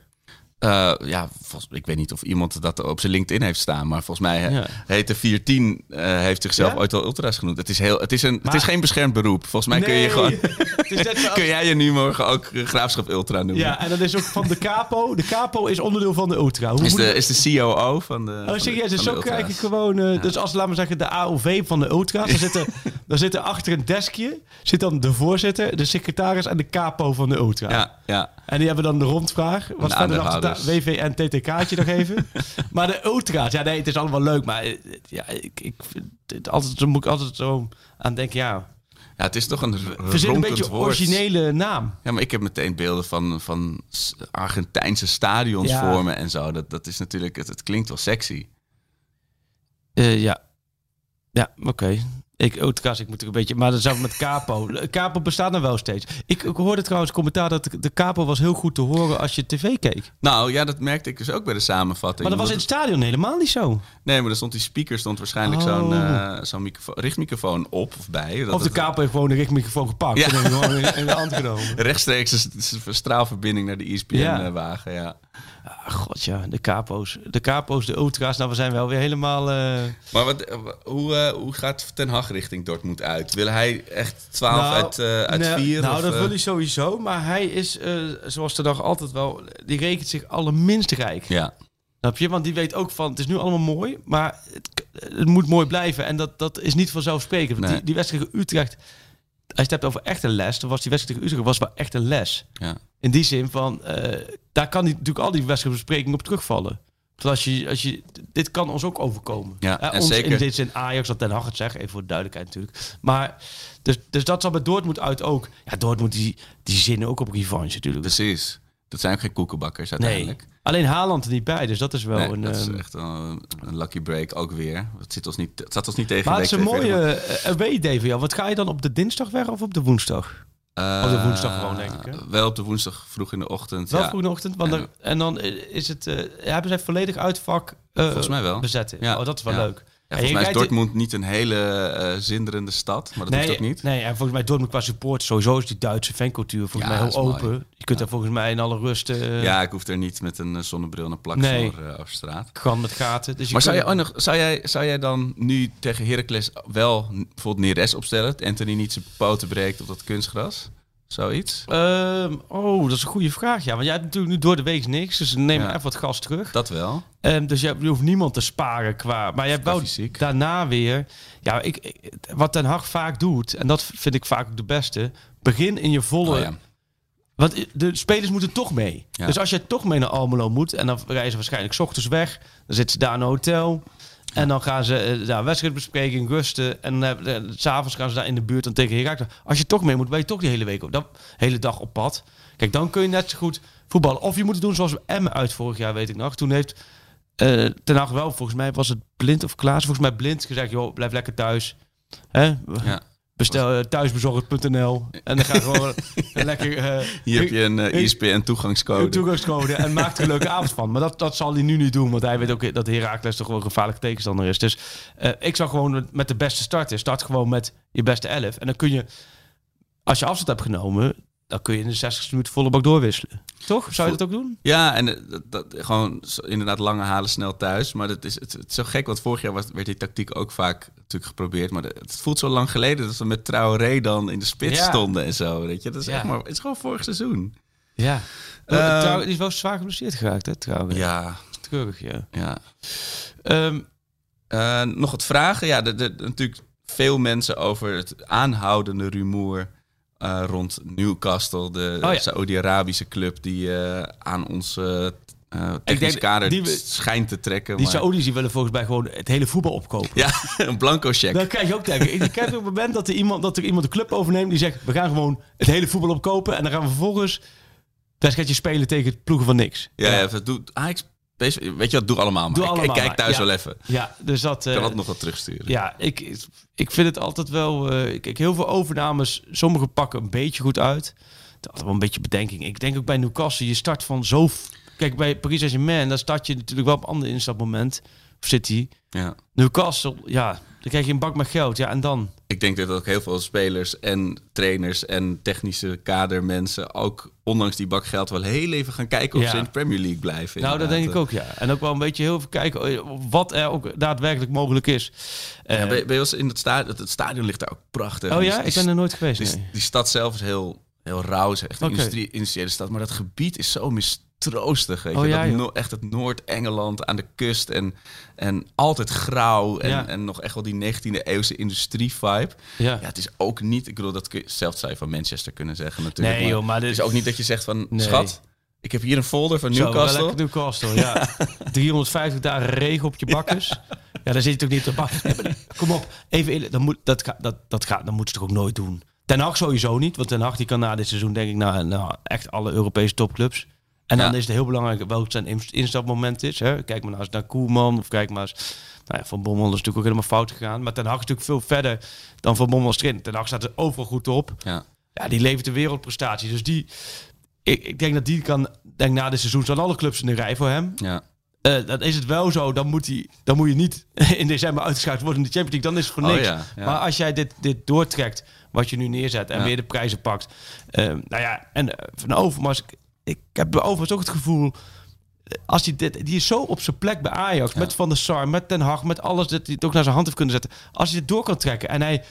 Eh, ja, volgens, ik weet niet of iemand dat op zijn LinkedIn heeft staan, maar volgens mij Ja. heet de 410 eh, heeft zichzelf Ja? ooit al Ultra's genoemd. Het is, heel, het, is een, het is geen beschermd beroep. Volgens mij kun je gewoon. Kun jij je nu morgen ook eh, Graafschap Ultra noemen? Ja, en dat is ook van de capo. De capo is onderdeel van de Ultra. Hoe Is de, ik- is de COO van de. Oh, serieus? Dus zo krijg ik gewoon... eh, Dus als, laten we zeggen, de AOV van de Ultra's... Dan zit, er, dan zit er achter een deskje... zit dan de voorzitter, de secretaris en de capo van de Ultra. Ja, ja. En die hebben dan de rondvraag. Wat de verder achter aandeelhouders. WV en TTK'tje nog even. maar de Ultra's, ja nee, het is allemaal leuk. Maar eh, ja, ik, ik vind het altijd, zo moet ik altijd zo aan denken, ja... ja, het is toch een Verzin een beetje woord. originele naam. Ja, maar ik heb meteen beelden van, van Argentijnse stadions Ja. voor me en zo. Dat, dat is natuurlijk, het, het klinkt wel sexy. Eh, ja. Ja, oké. Ik, Ultra's, ik moet er een beetje... Maar dat zou met Capo. Capo bestaat nog wel steeds. Ik, ik hoorde trouwens commentaar dat de, Capo was heel goed te horen als je tv keek. Nou ja, dat merkte ik dus ook bij de samenvatting. Maar dat was in het stadion helemaal niet zo. Nee, maar er stond die speaker stond waarschijnlijk Oh. zo'n eh, zo'n microfoon, richtmicrofoon op of bij. Dat Of de Capo heeft gewoon de richtmicrofoon gepakt. Ja. En gewoon in, de hand genomen. Rechtstreeks een straalverbinding naar de Ja. ESPN-wagen, ja. Ah, God ja, de Capo's. De Capo's, de Ultra's. Nou, we zijn wel weer helemaal... eh, Maar wat, hoe, eh, hoe gaat Ten Hag richting Dortmund uit? Wil hij echt 12 Nou, uit, eh uit nee, 4? Nou, of, dat wil hij sowieso. Maar hij is, zoals de dag altijd wel... Die rekent zich allerminst rijk. Ja, Snap je? Want die weet ook van, het is nu allemaal mooi, maar het, het moet mooi blijven. En dat, dat is niet vanzelfsprekend. Nee. Die, die wedstrijd tegen Utrecht, als je het hebt over echt een les, dan was die wedstrijd tegen Utrecht was wel echt een les. ja. In die zin van, eh, daar kan natuurlijk al die wedstrijdbesprekingen op terugvallen. Want als je, als je, dit kan ons ook overkomen. Ja, Eh, en ons zeker- in dit zin Ajax, dat Den Hag het zegt, even voor de duidelijkheid natuurlijk. Maar, dus, dus dat zal bij Dortmund uit ook. Ja, Dortmund die, die zinnen ook op revanche natuurlijk. Precies. Dat zijn ook geen koekenbakkers nee, uiteindelijk. alleen Haaland er niet bij, dus dat is wel Nee, een... dat is ehm, echt een, een lucky break ook weer. Het, zit ons niet, het zat ons niet tegen. Maar het is een mooie verder. uh, away-day voor jou. Wat ga je dan op de dinsdag weg of op de woensdag? Eh, op de woensdag gewoon, denk ik, hè? Wel op de woensdag vroeg in de ochtend. Wel ja. vroeg in de ochtend. Want dan- en dan is het... eh hebben zij volledig uitvak uh, Volgens mij wel. bezetten? Ja. Oh, dat is wel Ja. leuk. Ja, volgens mij is Dortmund niet een hele eh, zinderende stad, maar dat nee, hoeft ook niet. Nee, en volgens mij Dortmund qua support sowieso is die Duitse fancultuur volgens Ja, mij heel open. mooi. Je kunt daar volgens mij in alle rust uh, ja, ik hoef er niet met een eh, zonnebril en plak Nee. voor eh, over straat. gaan met gaten. Dus Maar zou, je kunt- ook nog, zou, jij, zou jij dan nu tegen Heracles wel bijvoorbeeld Neres opstellen? Dat Anthony niet zijn poten breekt op dat kunstgras? Zoiets? Ehm, oh, dat is een goede vraag. Ja, want jij hebt natuurlijk nu door de week niks. Dus neem Ja. even wat gas terug. Dat wel. Ehm, dus je, hoeft niemand te sparen qua. Maar je wel fysiek. daarna weer. Ja, ik, ik- wat Den Haag vaak doet, en dat vind ik vaak ook de beste. Begin in je volle. Oh ja. Want de spelers moeten toch mee. Ja. Dus als je toch mee naar Almelo moet, en dan reizen ze waarschijnlijk 's ochtends weg, dan zitten ze daar in een hotel. En dan gaan ze eh, daar wedstrijdbespreking, rusten. En eh, s'avonds gaan ze daar in de buurt dan tegen Herakles. Als je toch mee moet, ben je toch die hele week op, dat hele dag op pad. Kijk, dan kun je net zo goed voetballen. Of je moet het doen zoals Emmen uit vorig jaar, weet ik nog. Toen heeft eh Ten wel, volgens mij was het Blind of Klaas, volgens mij Blind gezegd, joh, blijf lekker thuis. Hè? Ja. Bestel eh, thuisbezorgd.nl en dan ga je gewoon lekker... eh, Hier heb je een eh, ik- ISPN een toegangscode. toegangscode en maakt er een leuke avond van. Maar dat, dat zal hij nu niet doen, want hij weet ook dat Herakles toch wel een gevaarlijke tegenstander is. Dus eh, ik zou gewoon met- met de beste starten. Start gewoon met je beste elf. En dan kun je, als je afstand hebt genomen, dan kun je in de 60 minuten volle bak doorwisselen. Toch? Zou je dat ook doen? Ja, en eh, dat, dat, gewoon inderdaad lange halen snel thuis. Maar dat is, het, het is zo gek, want vorig jaar was, werd die tactiek ook vaak natuurlijk geprobeerd. Maar de- het voelt zo lang geleden dat we met Traoré dan in de spits Ja. stonden en zo. Weet je? Dat is Ja. echt maar, het is gewoon vorig seizoen. Ja. Trouw- die is wel zwaar geblesseerd geraakt, hè, trouwens. Ja, Treurig, ja. ja. Ehm, Eh, nog wat vragen? Ja, er- natuurlijk veel mensen over het aanhoudende rumoer eh, rond Newcastle, de Oh ja. Saoedi-Arabische club die eh, aan ons eh, technisch denk kader die we- schijnt te trekken. die maar- Saoedi's die willen volgens mij gewoon het hele voetbal opkopen. Ja, een blanco check. Dan krijg je ook denken. Ik ken op het moment dat er, iemand, dat er iemand de club overneemt die zegt: we gaan gewoon het hele voetbal opkopen. En dan gaan we vervolgens wedstrijdje spelen tegen het ploegen van niks. Ja, ja. dat doet Ajax. Weet je wat, doe allemaal maar. Doe Ik- ik, allemaal kijk maar, thuis wel even. Ja, dus dat. Ik kan eh, dat nog wat terugsturen. ja, ik, ik vind het altijd wel. eh kijk, heel veel overnames. Sommige pakken een beetje goed uit. Altijd wel een beetje bedenking. Ik denk ook bij Newcastle, je start van zo kijk, bij Paris Saint-Germain, daar start je natuurlijk wel op een ander instapmoment. Of City. Ja. Newcastle, ja, dan krijg je een bak met geld. Ja, en dan? Ik denk dat ook heel veel spelers en trainers en technische kadermensen ook ondanks die bak geld wel heel even gaan kijken of Ja. ze in de Premier League blijven. Nou, dat denk ik ook, ja. En ook wel een beetje heel even kijken eh, wat er ook daadwerkelijk mogelijk is. Ja, ben, je- ben je eens in het stadion? Het stadion ligt daar ook prachtig. oh ja, die- ik ben er nooit geweest. die, nee. die stad zelf is heel, heel rauw. Is echt een industrie, industriële stad. Maar dat gebied is zo mistroostig. Weet Oh ja, dat echt het Noord-Engeland aan de kust. En, en altijd grauw. En, Ja. en nog echt wel die 19e eeuwse industrie-vibe. Ja. Ja, het is ook niet... Ik bedoel, dat kun je, zelf zou je van Manchester kunnen zeggen natuurlijk. Nee, joh, maar dit- Het is ook niet dat je zegt van... Nee. Schat, ik heb hier een folder van Zo, Newcastle. lekker Newcastle, ja. 350 dagen regen op je bakkes. Ja, daar zit je toch niet op. Kom op, even eerlijk, dat, moet, dat, dat, dat, gaat, dat moet ze toch ook nooit doen. Ten Hag sowieso niet, want Ten Hag die kan na dit seizoen denk ik naar nou, echt alle Europese topclubs. En dan Ja. is het heel belangrijk welk zijn in- instapmoment is. Hè. Kijk maar eens naar Koeman of kijk maar eens... Nou ja, Van Bommel is natuurlijk ook helemaal fout gegaan. Maar Ten Hag is natuurlijk veel verder dan Van Bommel trainer. Ten Hag staat er overal goed op. Ja. Ja, die levert een wereldprestatie. Dus die, ik, ik denk dat die kan, denk na dit seizoen staan alle clubs in de rij voor hem. Ja. Eh, dan is het wel zo, dan moet, hij, dan moet je niet in december uitgeschakeld worden in de Champions League. Dan is het voor Oh niks. ja, ja. Maar als jij dit, dit doortrekt, wat je nu neerzet en Ja. weer de prijzen pakt. eh, nou ja, en eh, van Overmars, ik, heb Overmars ook het gevoel... Als die, dit, die is zo op zijn plek bij Ajax, met Van der Sar, met Ten Hag, met alles dat hij het ook naar zijn hand heeft kunnen zetten. Als hij dit door kan trekken en hij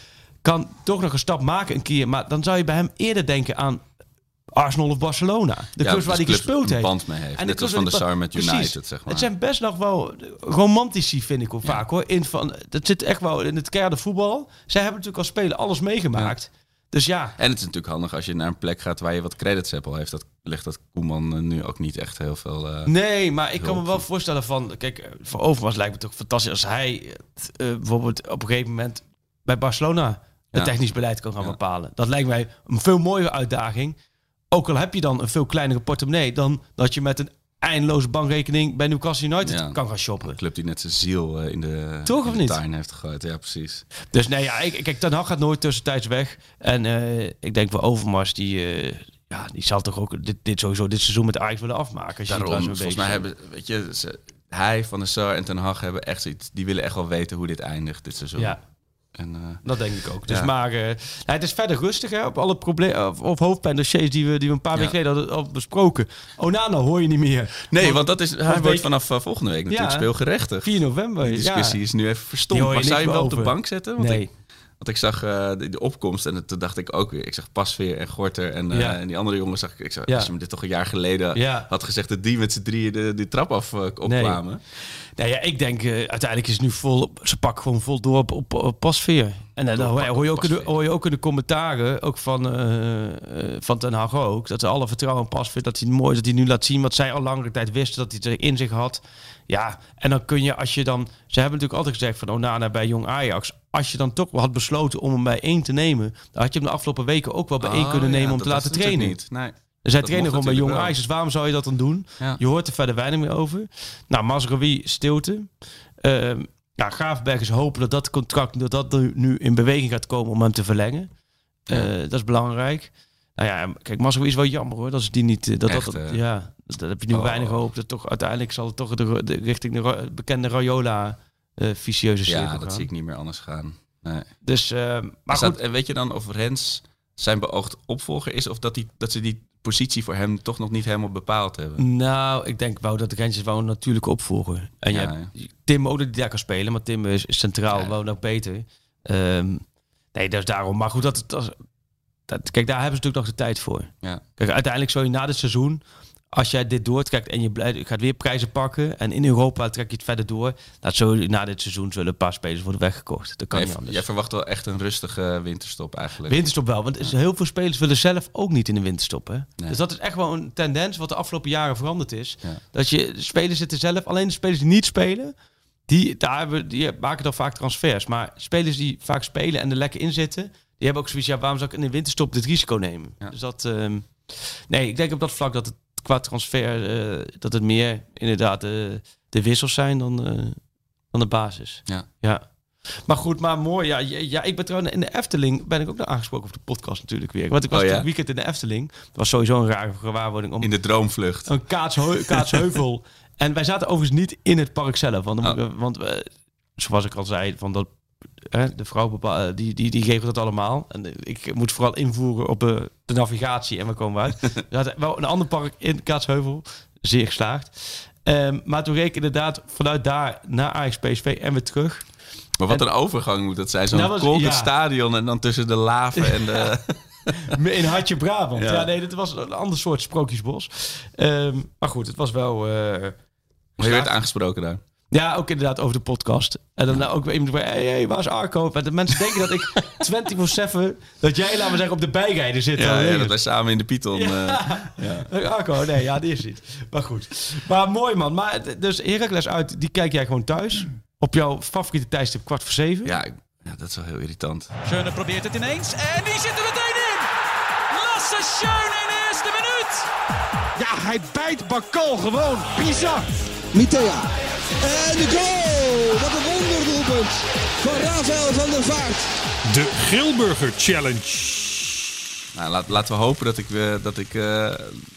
kan toch nog een stap maken een keer, maar dan zou je bij hem eerder denken aan Arsenal of Barcelona. De Ja, clubs waar hij dus gespeeld clubs een heeft. band mee heeft. de Net clubs als Van der Sar met Precies. United, zeg maar. Het zijn best nog wel romantici, vind ik ook vaak hoor. In van, dat zit echt wel in het keiharde voetbal. Zij hebben natuurlijk als speler alles meegemaakt. Dus ja, En het is natuurlijk handig als je naar een plek gaat waar je wat credits hebt. Al heeft dat, ligt dat Koeman eh, nu ook niet echt heel veel... eh, nee, maar ik kan me wel voorstellen van... Kijk, eh, voor Overmars lijkt me toch fantastisch als hij bijvoorbeeld op een gegeven moment bij Barcelona het Ja. technisch beleid kan gaan Ja. bepalen. Dat lijkt mij een veel mooiere uitdaging. Ook al heb je dan een veel kleinere portemonnee dan dat je met een eindeloze bankrekening bij Newcastle United Ja. kan gaan shoppen. Een club die net zijn ziel eh, in de, Toch, in de niet? tuin heeft gegooid. Ja, precies. Dus nee, ja, ik, kijk, Ten Hag gaat nooit tussentijds weg. En eh, ik denk voor Overmars, die, eh, ja, die zal toch ook dit, dit sowieso dit seizoen met Ajax willen afmaken. Als Daarom, volgens mij hebben, weet je, ze- hij, Van der Sar en Ten Hag hebben echt zoiets. Die willen echt wel weten hoe dit eindigt dit seizoen. Ja, En, eh, dat denk ik ook. Dus Ja. maar, eh, nou, het is verder rustig hè, op alle problemen of, of hoofdpijndossiers die we, die we een paar Ja. weken geleden hadden al besproken. Onana hoor je niet meer. nee, want dat is, hij wordt vanaf eh, volgende week natuurlijk Ja. speelgerechtig. 4 november. Die discussie ja. is nu even verstomd. Maar zou je hem wel op de bank zetten? Want Nee. ik, want ik zag eh, de, de opkomst en toen dacht ik ook weer. Ik zag Pasveer en Gorter en, eh, Ja. en die andere jongens. Zag ik, ik zag, Ja. als je me dit toch een jaar geleden Ja. had gezegd... dat die met z'n drieën de, die trap af eh, opkwamen. Nou ja, ik denk uiteindelijk is het nu vol. Ze pakken gewoon vol door op, op, op pasveer. En dan hoor, hoor, je ook in de, hoor je ook in de commentaren, ook van, van Ten Hag ook, dat ze alle vertrouwen in pasveer, dat hij mooi is dat hij nu laat zien wat zij al langere tijd wisten dat hij het in zich had. Ja, en dan kun je als je dan, ze hebben natuurlijk altijd gezegd van Onana bij Jong Ajax, als je dan toch had besloten om hem bij één te nemen, dan had je hem de afgelopen weken ook wel bij één Oh, kunnen ja, nemen om te laten trainen. Niet. Nee. Er zijn mocht gewoon bij Jong natuurlijk Ajax, dus waarom zou je dat dan doen? Ja. Je hoort er verder weinig meer over. Nou, Mazraoui stilte. Ehm ja, Graafberg is hopen dat dat contract dat dat nu- in beweging gaat komen om hem te verlengen. Ja. Eh, dat is belangrijk. Nou ja, kijk, Mazraoui is wel jammer hoor. Dat is die niet. eh, Dat, Echt, dat, hè? ja, dat, dat heb je nu Oh. weinig hoop. Dat toch uiteindelijk zal het toch de, de- richting de bekende Rayola eh vicieuze cirkel Ja, gaan. dat zie ik niet meer anders gaan. Nee. Dus, eh, maar goed. en weet je dan of Rens zijn beoogd opvolger is... of dat, die, dat ze die positie voor hem toch nog niet helemaal bepaald hebben? Nou, ik denk wel dat de Rentjes wel een natuurlijke opvolger. En je Ja, hebt Tim ook die daar kan spelen, maar Tim is, is centraal Ja. wel nog beter. Ehm, nee, dat is daarom. Maar goed, dat, dat, dat, kijk, daar hebben ze natuurlijk nog de tijd voor. Ja. Kijk, uiteindelijk zou je na dit seizoen, als jij dit doortrekt en je blijft- gaat weer prijzen pakken en in Europa trek je het verder door, dat je na dit seizoen zullen een paar spelers worden weggekocht. Dat kan Jij, niet anders. jij verwacht wel echt een rustige winterstop eigenlijk. Winterstop wel, want heel veel spelers willen zelf ook niet in de winterstop. Hè? Nee. Dus dat is echt wel een tendens wat de afgelopen jaren veranderd is. Ja. Dat je spelers zitten zelf, alleen de spelers die niet spelen, die, daar hebben, die maken dan vaak transfers. Maar spelers die vaak spelen en er lekker in zitten, die hebben ook zoiets, ja, waarom zou ik in de winterstop dit risico nemen? Ja. Dus dat, ehm, nee, ik denk op dat vlak dat het qua transfer, eh, dat het meer inderdaad eh, de wissels zijn dan, eh, dan de basis. Ja. ja. Maar goed, maar mooi. Ja, ja, ik ben trouwens in de Efteling ben ik ook nog aangesproken op de podcast natuurlijk weer. Want ik was Oh, ja? weekend in de Efteling. Dat was sowieso een rare gewaarwording om In de droomvlucht. een kaatsheu- kaatsheuvel. en wij zaten overigens niet in het park zelf. Want, ik- want zoals ik al zei, van dat, hè, de vrouw bepa- eh, die, die, die geeft dat allemaal. En ik moet vooral invoeren op eh, de navigatie en we komen uit. We hadden wel een ander park in Kaatsheuvel. Zeer geslaagd. Ehm, maar toen reed ik inderdaad vanuit daar naar Ajax PSV en weer terug. Maar wat een overgang moet dat zijn. Zo'n Dat ja. stadion en dan tussen de laven en de... In Hartje Brabant. Ja. Ja. nee, dit was een ander soort sprookjesbos. Ehm, maar goed, het was wel... eh, Maar je werd aangesproken daar. Ja, ook inderdaad over de podcast. En dan ook weer iemand bij, hey, hey, waar is Arco? En de mensen denken dat ik 24-7, dat jij, laten we zeggen, op de bijrijden zit. Ja, ja, dat wij samen in de Python... Ja. eh, je. Arco, nee, ja, die is niet. Maar goed. Maar mooi man. Maar dus Heracles uit, die kijk jij gewoon thuis. Op jouw favoriete tijdstip kwart voor zeven. ja, ja, dat is wel heel irritant. Schöne probeert het ineens en die zit er meteen in. Lasse Schöne in de eerste minuut. Ja, hij bijt Bakal gewoon. Bizar. Mitea. En de goal! Wat een wonderdoelpunt van Rafael van der Vaart. De Grilburger Challenge. Nou, laat, laten we hopen dat ik, eh, dat ik eh,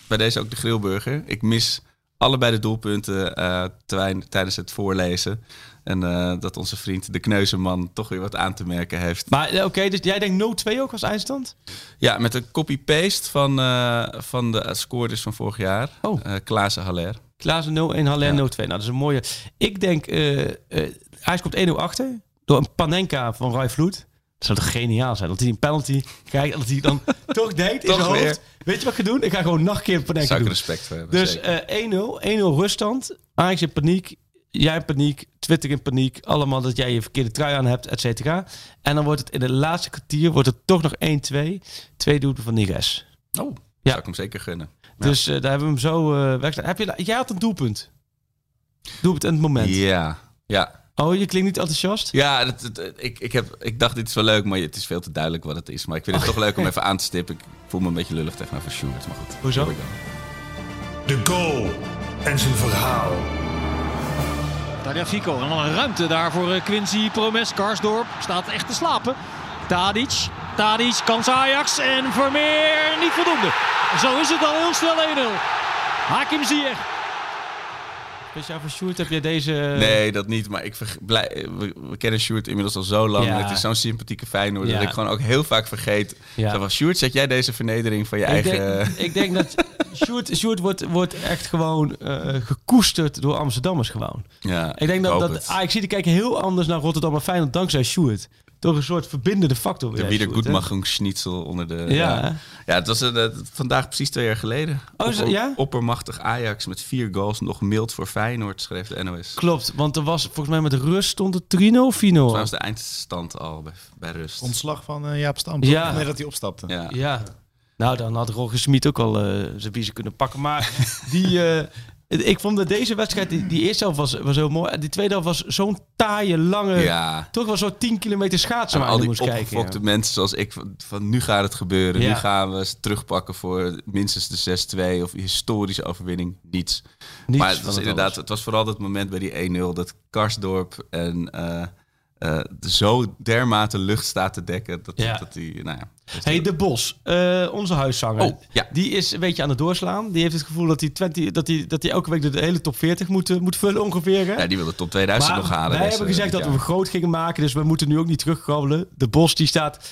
bij deze ook de grillburger. Ik mis allebei de doelpunten eh, terwijl- tijdens het voorlezen. En eh, dat onze vriend de Kneuzeman toch weer wat aan te merken heeft. Maar oké, dus jij denkt 0-2 ook als eindstand? Ja, met een copy-paste van, eh, van de scoorders van vorig jaar. Oh. Eh Klaassen Haller. Klaassen 0-1, Haller 0-2. Nou, dat is een mooie... Ik denk, eh eh hij komt 1-0 achter door een Panenka van Roy Vloed. Dat zou toch geniaal zijn? Dat hij een penalty krijgt dat hij dan toch denkt in zijn hoofd... weer. Weet je wat ik ga doen? Ik ga gewoon nog een keer Panenka Zou ik respect voor hebben. Dus eh 1-0, 1-0 ruststand. Ajax in paniek, jij in paniek, Twitter in paniek. Allemaal dat jij je verkeerde trui aan hebt, et cetera. En dan wordt het in de laatste kwartier wordt het toch nog 1-2. Twee doelpunten van Niguez. oh. Zou ik hem zeker gunnen. Dus eh, daar hebben we hem zo eh weggedaan. Heb je, jij had een doelpunt. Doelpunt in het moment. Ja, ja. Oh, je klinkt niet enthousiast? Ja, dat, dat- ik, ik, heb, ik dacht dit is wel leuk, maar het is veel te duidelijk wat het is. Maar ik vind het toch leuk om even aan te stippen. Ik voel me een beetje lullig tegenover Sjoerd, maar goed. Hoezo? De goal en zijn verhaal. Tagliafico en dan een ruimte daar voor eh, Quincy Promes. Karsdorp staat echt te slapen. Tadic, Tadic, kans Ajax en Vermeer niet voldoende. Zo is het al heel snel 1-0. Hakim Ziyech. Speciaal voor Sjoerd heb je deze... Nee, dat niet. Maar ik blij, we, we kennen Sjoerd inmiddels al zo lang. Ja. En het is zo'n sympathieke Feyenoord Ja. dat ik gewoon ook heel vaak vergeet. Ja. Zo van, Sjoerd, zet jij deze vernedering van je Ik eigen... denk, ik denk dat Sjoerd, Sjoerd wordt, wordt echt gewoon eh, gekoesterd door Amsterdammers gewoon. ja, Ik denk dat, dat het. Ajax die kijken heel anders naar Rotterdam en Feyenoord dankzij Sjoerd. Toch een soort verbindende factor. De weer, wieder Sjoerd, hè? Goedmachungsschnitzel onder de... Ja. Ja, ja het was eh, vandaag precies twee jaar geleden. Oh, ja? Oppermachtig Ajax met vier goals. Nog mild voor Feyenoord, schreef de NOS. Klopt, want er was volgens mij met rust stond het 3-0 4-0. Volgens mij was de eindstand al bij, bij rust. Ontslag van eh, Jaap Stam. Ja. Nee, dat hij opstapte. ja. Ja. Nou, dan had Roger Smit ook al eh, zijn biezen kunnen pakken. Maar die, eh, ik vond dat deze wedstrijd, die, die eerste helft was, was heel mooi. En die tweede helft was zo'n taaie, lange... ja. Toch wel zo'n 10 kilometer schaatsen Maar waar al die moest kijken. ja. mensen zoals ik, van, van nu gaat het gebeuren. Ja. Nu gaan we ze terugpakken voor minstens de 6-2 of historische overwinning. Niets. Niets maar het was het inderdaad, alles. het was vooral dat moment bij die 1-0 dat Karsdorp en eh, eh, zo dermate lucht staat te dekken. Dat, Ja. dat die, nou ja. dat Hey, De Bos, eh, onze huiszanger. Oh, ja. Die is een beetje aan het doorslaan. Die heeft het gevoel dat hij, 20, dat hij, dat hij elke week de hele top 40 moet, eh, moet vullen ongeveer. Hè? ja, die wil de top 2000 Maar nog halen. wij hebben gezegd dat we groot gingen maken, dus we moeten nu ook niet terugkrabbelen. De Bos die staat...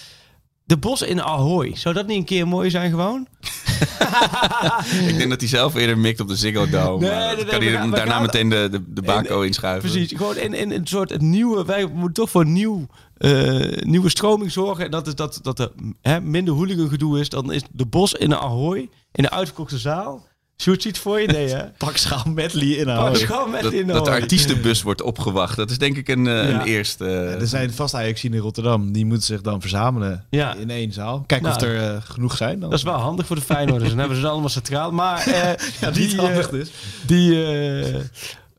De Bos in Ahoy. Zou dat niet een keer mooi zijn gewoon? Ik denk dat hij zelf eerder mikt op de Ziggo Dome. Nee, maar nee, dan nee, kan hij gaan- daarna gaan- meteen de, de, de bako inschuiven. Precies. Gewoon in, in een soort nieuwe... Wij moeten toch voor een nieuw, eh, nieuwe stroming zorgen. En dat is dat, dat er hè, minder hooligan gedoe is. Dan is De Bos in Ahoy. In een uitverkochte zaal. Shoot ziet voor je? Nee, hè? Pak schaal medley in Pak Dat, in dat de artiestenbus wordt opgewacht. Dat is denk ik een, eh, Ja. een eerste. Ja, er zijn vast Ajax in Rotterdam. Die moeten zich dan verzamelen Ja. in één zaal. Kijken Nou, of er eh, genoeg zijn. Dan. Dat is wel handig voor de Feyenoorders. Dan hebben ze ze allemaal centraal. Maar eh, ja, die, niet handig dus. Die, eh,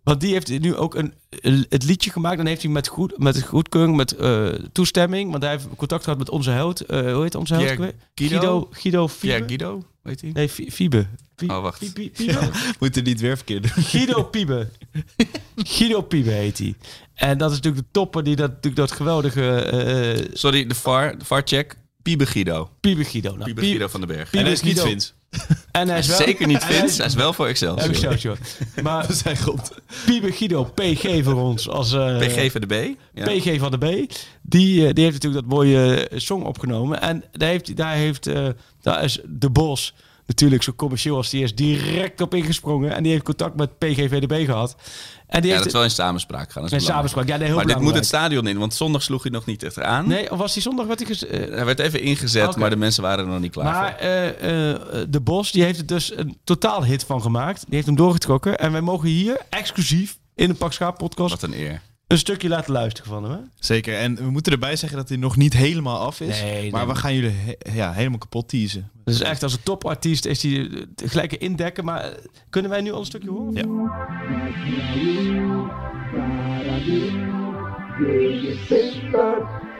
want die heeft nu ook een, het liedje gemaakt. Dan heeft hij met, goed, met goedkeuring, met eh, toestemming. Want hij heeft contact gehad met onze held. eh, hoe heet onze held? Guido? Guido, Guido Fiebe. Ja, Guido. Weet hij? Nee, Fi- Fiebe. Fi- Oh, wacht. Fi- Fi- Fiebe? Moet er niet weer verkeerd doen. Guido Piebe. Guido Piebe heet hij. En dat is natuurlijk de topper die dat, natuurlijk dat geweldige eh, Sorry, de VAR, de VAR-check. Piebe Guido. Piebe Guido. Nou, Piebe Pie- Guido van den Berg. Piebe En hij is niet Guido. Vins. En hij is wel, Zeker niet hij Vince, is- hij is wel voor Excelsior. Excelsior. Maar Dat zijn goed. Piebe Guido, PG voor ons. Als, eh, PG van de B. Ja. PG van de B. Die, eh, die heeft natuurlijk dat mooie eh, song opgenomen. En daar heeft, daar heeft eh, daar is De Bos natuurlijk zo commercieel als die is direct op ingesprongen. En die heeft contact met PGVDB gehad. En die Ja, heeft dat is wel in samenspraak gaan. dat is in belangrijk. samenspraak. Ja, nee, heel Maar dit moet het belangrijk. stadion in, want zondag sloeg hij nog niet echt aan. Nee, of was die zondag? Werd hij ges- eh, Hij werd even ingezet, maar de mensen waren er nog niet klaar Maar voor. eh, eh, De Bos die heeft er dus een totaal hit van gemaakt. Die heeft hem doorgetrokken. En wij mogen hier exclusief in de Pak Schaap podcast Wat een eer. Een stukje laten luisteren van hem. Hè? Zeker. En we moeten erbij zeggen dat hij nog niet helemaal af is. Nee, maar nee. we gaan jullie he- ja, helemaal kapot teasen. Dus echt als een topartiest is hij eh, gelijk indekken. Maar eh, kunnen wij nu al een stukje horen? Ja.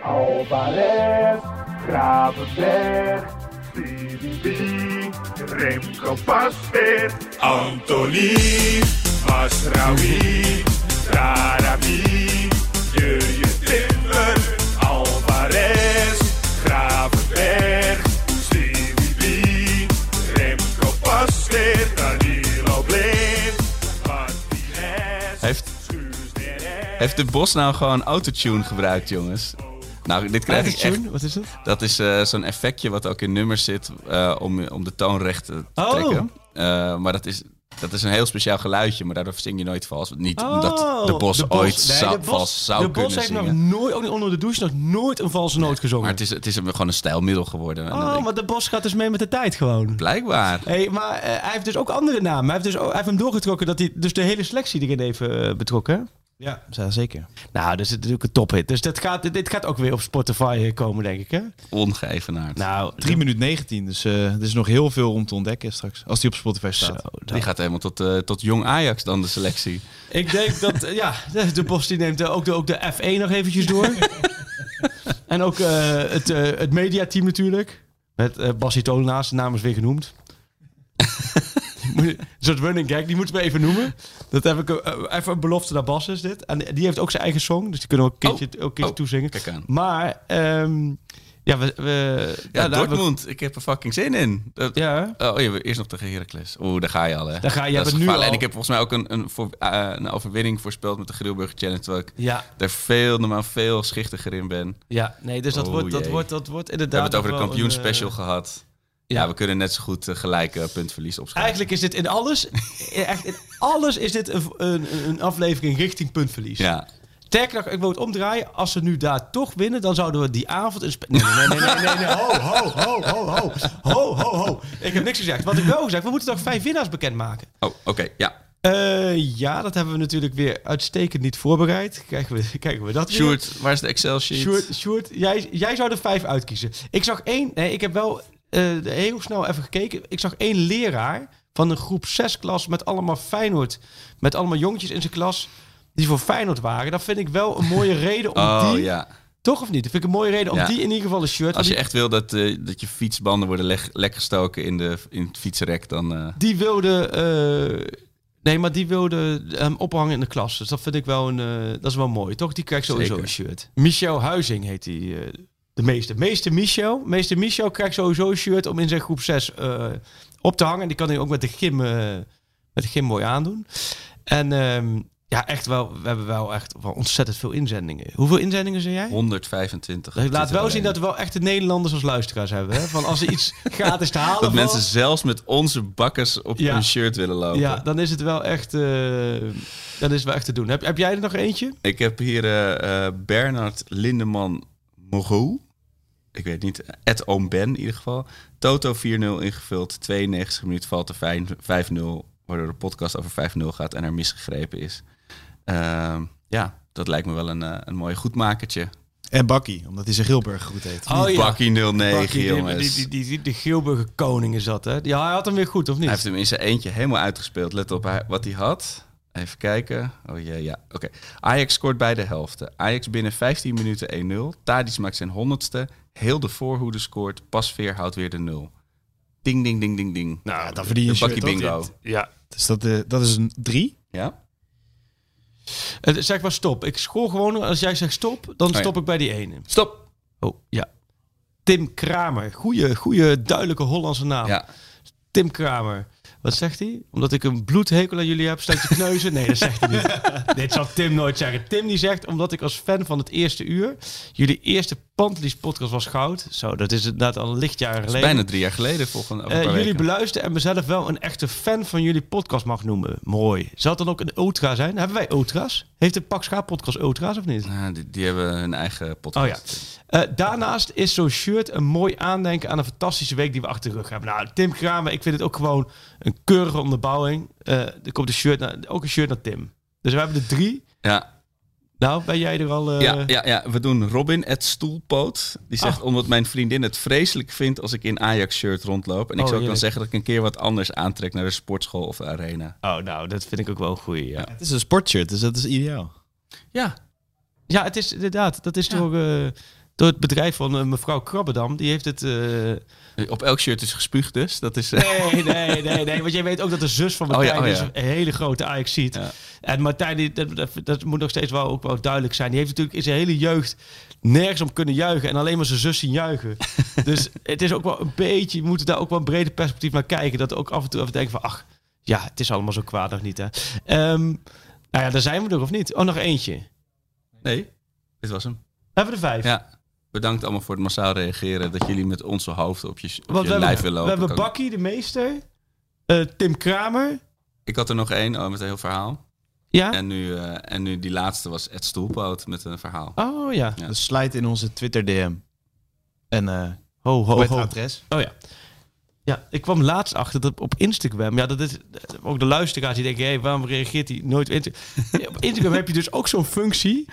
Alvarez, Gravenberg, CDB, Remco Pasveer, Anthony, Masraoui, Timmer, Alvarez, Gravenberg, CDB, Remco Pasveer, Danilo Blind, Martinez, Heeft, de Bos nou gewoon autotune gebruikt, jongens? Nou, dit krijg ik echt... Autotune? Wat is het? Dat is eh, zo'n effectje wat ook in nummers zit eh, om, om de toon recht te Oh. trekken. Eh, maar dat is, dat is een heel speciaal geluidje, maar daardoor zing je nooit vals. Niet omdat Oh, de Bos de ooit Nee, zou, de Bos- vals zou de Bos kunnen heeft zingen. nog nooit, ook niet onder de douche, nog nooit een valse noot gezongen. Maar het is, het is gewoon een stijlmiddel geworden. Oh, maar de Bos gaat dus mee met de tijd gewoon. Blijkbaar. Hey, maar eh, hij heeft dus ook andere namen. Hij heeft, dus, ook- hij heeft hem doorgetrokken dat hij dus de hele selectie erin heeft eh, betrokken. Ja, zeker. Nou, dus het is natuurlijk een tophit. Dus dit gaat, dit gaat ook weer op Spotify eh, komen, denk ik. Hè? Ongeëvenaard. Nou, 3 minuten 19, dus eh, er is nog heel veel om te ontdekken straks. Als die op Spotify staat. Zo, Die gaat helemaal tot, eh, tot jong Ajax dan, de selectie. Ik denk dat, ja, de, Bos die neemt ook de, ook de F1 nog eventjes door. en ook eh, het, eh, het mediateam natuurlijk. Met uh, Bassie Tolenaars, de naam is weer genoemd. Een soort running gag, die moeten we even noemen. Dat heb ik eh, even een belofte naar Bas is dit. En die heeft ook zijn eigen song, dus die kunnen we ook een keertje, ook een keertje Oh, toezingen. Kijk aan. Maar, ehm, ja, we... we Ja, we- Dortmund. Ik heb er fucking zin in. Dat, Ja, Oh, je eerst nog tegen Heracles. Oeh, daar ga je al, hè? Daar ga je, Dat nu al- En ik heb volgens mij ook een, een, voor, eh, een overwinning voorspeld met de Grilburger Challenge. Terwijl ik ja, daar veel, normaal veel schichtiger in ben. ja. Nee, dus dat, Oh, wordt, dat, wordt, dat wordt We inderdaad... hebben het over de kampioenspecial een, eh, gehad. Ja, we kunnen net zo goed eh, gelijk eh, puntverlies opschrijven. Eigenlijk is dit in alles, eh, echt in alles is dit een, een, een aflevering richting puntverlies. Ja. Sterker ik wil het omdraaien. Als ze nu daar toch winnen, dan zouden we die avond... Een nee, nee, nee, nee, nee, Ho, ho, ho, ho, ho. Ho, ho, ho. Ik heb niks gezegd. Wat ik wel gezegd, we moeten nog vijf winnaars bekendmaken. Oh, oké, ja. Uh, ja, dat hebben we natuurlijk weer uitstekend niet voorbereid. Kijken we, kijken we dat Sjoerd, waar is de Excel-sheet? Sjoerd, Sjoerd jij, jij zou er vijf uitkiezen. Ik zag één... Nee, ik heb wel eh, heel snel even gekeken. Ik zag één leraar van een groep 6 klas met allemaal Feyenoord. Met allemaal jongetjes in zijn klas die voor Feyenoord waren. Dat vind ik wel een mooie reden om Oh, die... ja. Toch of niet? Dat vind ik een mooie reden om Ja. die in ieder geval een shirt... Als je die, echt wil dat, eh, dat je fietsbanden worden lek gestoken in, de, in het fietsrek, dan... eh, die wilde... nee, maar die wilde hem ophangen in de klas. Dus dat vind ik wel een... dat is wel mooi, toch? Die krijgt sowieso Zeker. een shirt. Michel Huizing heet die... de meeste. Meester Michel. Meester Michel krijgt sowieso een shirt om in zijn groep 6 eh, op te hangen. Die kan hij ook met de gym, eh, met de gym mooi aandoen. En ehm, ja, echt wel, we hebben wel echt wel ontzettend veel inzendingen. Hoeveel inzendingen zijn jij? 125. Dat laat wel zien dat we wel echt de Nederlanders als luisteraars hebben. Hè? Van als ze iets gratis te halen Dat mensen zelfs met onze bakkers op Ja. een shirt willen lopen. Ja, dan is het wel echt, eh, dan is het wel echt te doen. Heb, heb jij er nog eentje? Ik heb hier Bernard Lindeman Moreau. Ik weet niet. Ed Oom Ben in ieder geval. Toto 4-0 ingevuld. 92 minuten valt er vijf- 5-0. Waardoor de podcast over 5-0 gaat en er misgegrepen is. Ehm, ja, dat lijkt me wel een, eh, een mooi goedmakertje. En Bakkie, omdat hij zijn Gilburg goed heet. Oh, ja. Bakkie 09, Bakkie, die- jongens. Die, die, die, de Geelburger koning is dat, hè? Ja, hij had hem weer goed, of niet? Hij heeft hem in zijn eentje helemaal uitgespeeld. Let op wat hij had. Even kijken. Oh ja, ja. Oké. Ajax scoort bij de helften. Ajax binnen 15 minuten 1-0. Tadic maakt zijn honderdste. Heel de voorhoede scoort. Pasveer houdt weer de 0. Ding, ding, ding, ding, ding. Nou, dan verdien je een toch? bingo. Ja. Dus dat, eh, dat is een drie. Ja? Zeg maar stop. Ik scoor gewoon, als jij zegt stop, dan ja. stop ik bij die ene. Stop. Oh, ja. Tim Kramer. Goeie, goeie duidelijke Hollandse naam. Ja. Tim Kramer. Wat zegt hij? Omdat ik een bloedhekel aan jullie heb, staat je kneuzen? Nee, dat zegt hij niet. Dit zal Tim nooit zeggen. Tim die zegt, omdat ik als fan van het eerste uur... jullie eerste Pantelis podcast was goud. Zo, dat is inderdaad al een lichtjaren is geleden. bijna drie jaar geleden een Eh, jullie beluisteren en mezelf wel een echte fan van jullie podcast mag noemen. Mooi. Zal het dan ook een ultra zijn? Hebben wij ultra's? Heeft de Pak Schaap podcast ultra's of niet? Nou, die, die hebben hun eigen podcast. Oh ja. Eh, daarnaast is zo'n shirt een mooi aandenken aan een fantastische week die we achter de rug hebben. Nou, Tim Kramer, ik vind het ook gewoon een keurige onderbouwing. Eh, er komt een shirt naar, ook een shirt naar Tim. Dus we hebben er drie. Ja. Nou, ben jij er al... eh, Ja, ja, ja, we doen Robin het Stoelpoot. Die zegt Ah. omdat mijn vriendin het vreselijk vindt als ik in Ajax-shirt rondloop. En ik Oh, zou ook dan heerlijk. zeggen dat ik een keer wat anders aantrek naar de sportschool of de arena. Oh, nou, dat vind ik ook wel een goeie, ja. Het is een sportshirt, dus dat is ideaal. Ja. Ja, het is inderdaad. Dat is door, eh, door het bedrijf van eh, mevrouw Krabbedam. Die heeft het... eh, Op elk shirt is gespuugd dus. Dat is, Nee, nee, nee, nee. Want jij weet ook dat de zus van Oh ja, Martijn oh ja. is een hele grote ajax ziet. En Martijn, die, dat, dat, moet nog steeds wel, ook wel duidelijk zijn. Die heeft natuurlijk in zijn hele jeugd nergens om kunnen juichen. En alleen maar zijn zus zien juichen. dus het is ook wel een beetje... Je moet daar ook wel een breder perspectief naar kijken. Dat ook af en toe even denken van... Ach, ja, het is allemaal zo kwaad nog niet, hè. Ehm, nou ja, daar zijn we er of niet? Oh, nog eentje. Nee, dit was hem. Hebben we er vijf? Ja. Bedankt allemaal voor het massaal reageren. Dat jullie met onze hoofden op je, op Want je we lijf hebben, willen we lopen. hebben Bakkie, de meester. eh, Tim Kramer. Ik had er nog één oh, met een heel verhaal. Ja? En nu, eh, en nu die laatste was Ed Stoelpoot met een verhaal. Oh ja. Dus slide in onze Twitter DM. En eh Ho, ho, het ho. adres? Oh ja. Ja, ik kwam laatst achter dat op Instagram, ja, dat is ook de luisteraars die denken, hé, hey, waarom reageert hij nooit op Instagram? Ja, op Instagram heb je dus ook zo'n functie.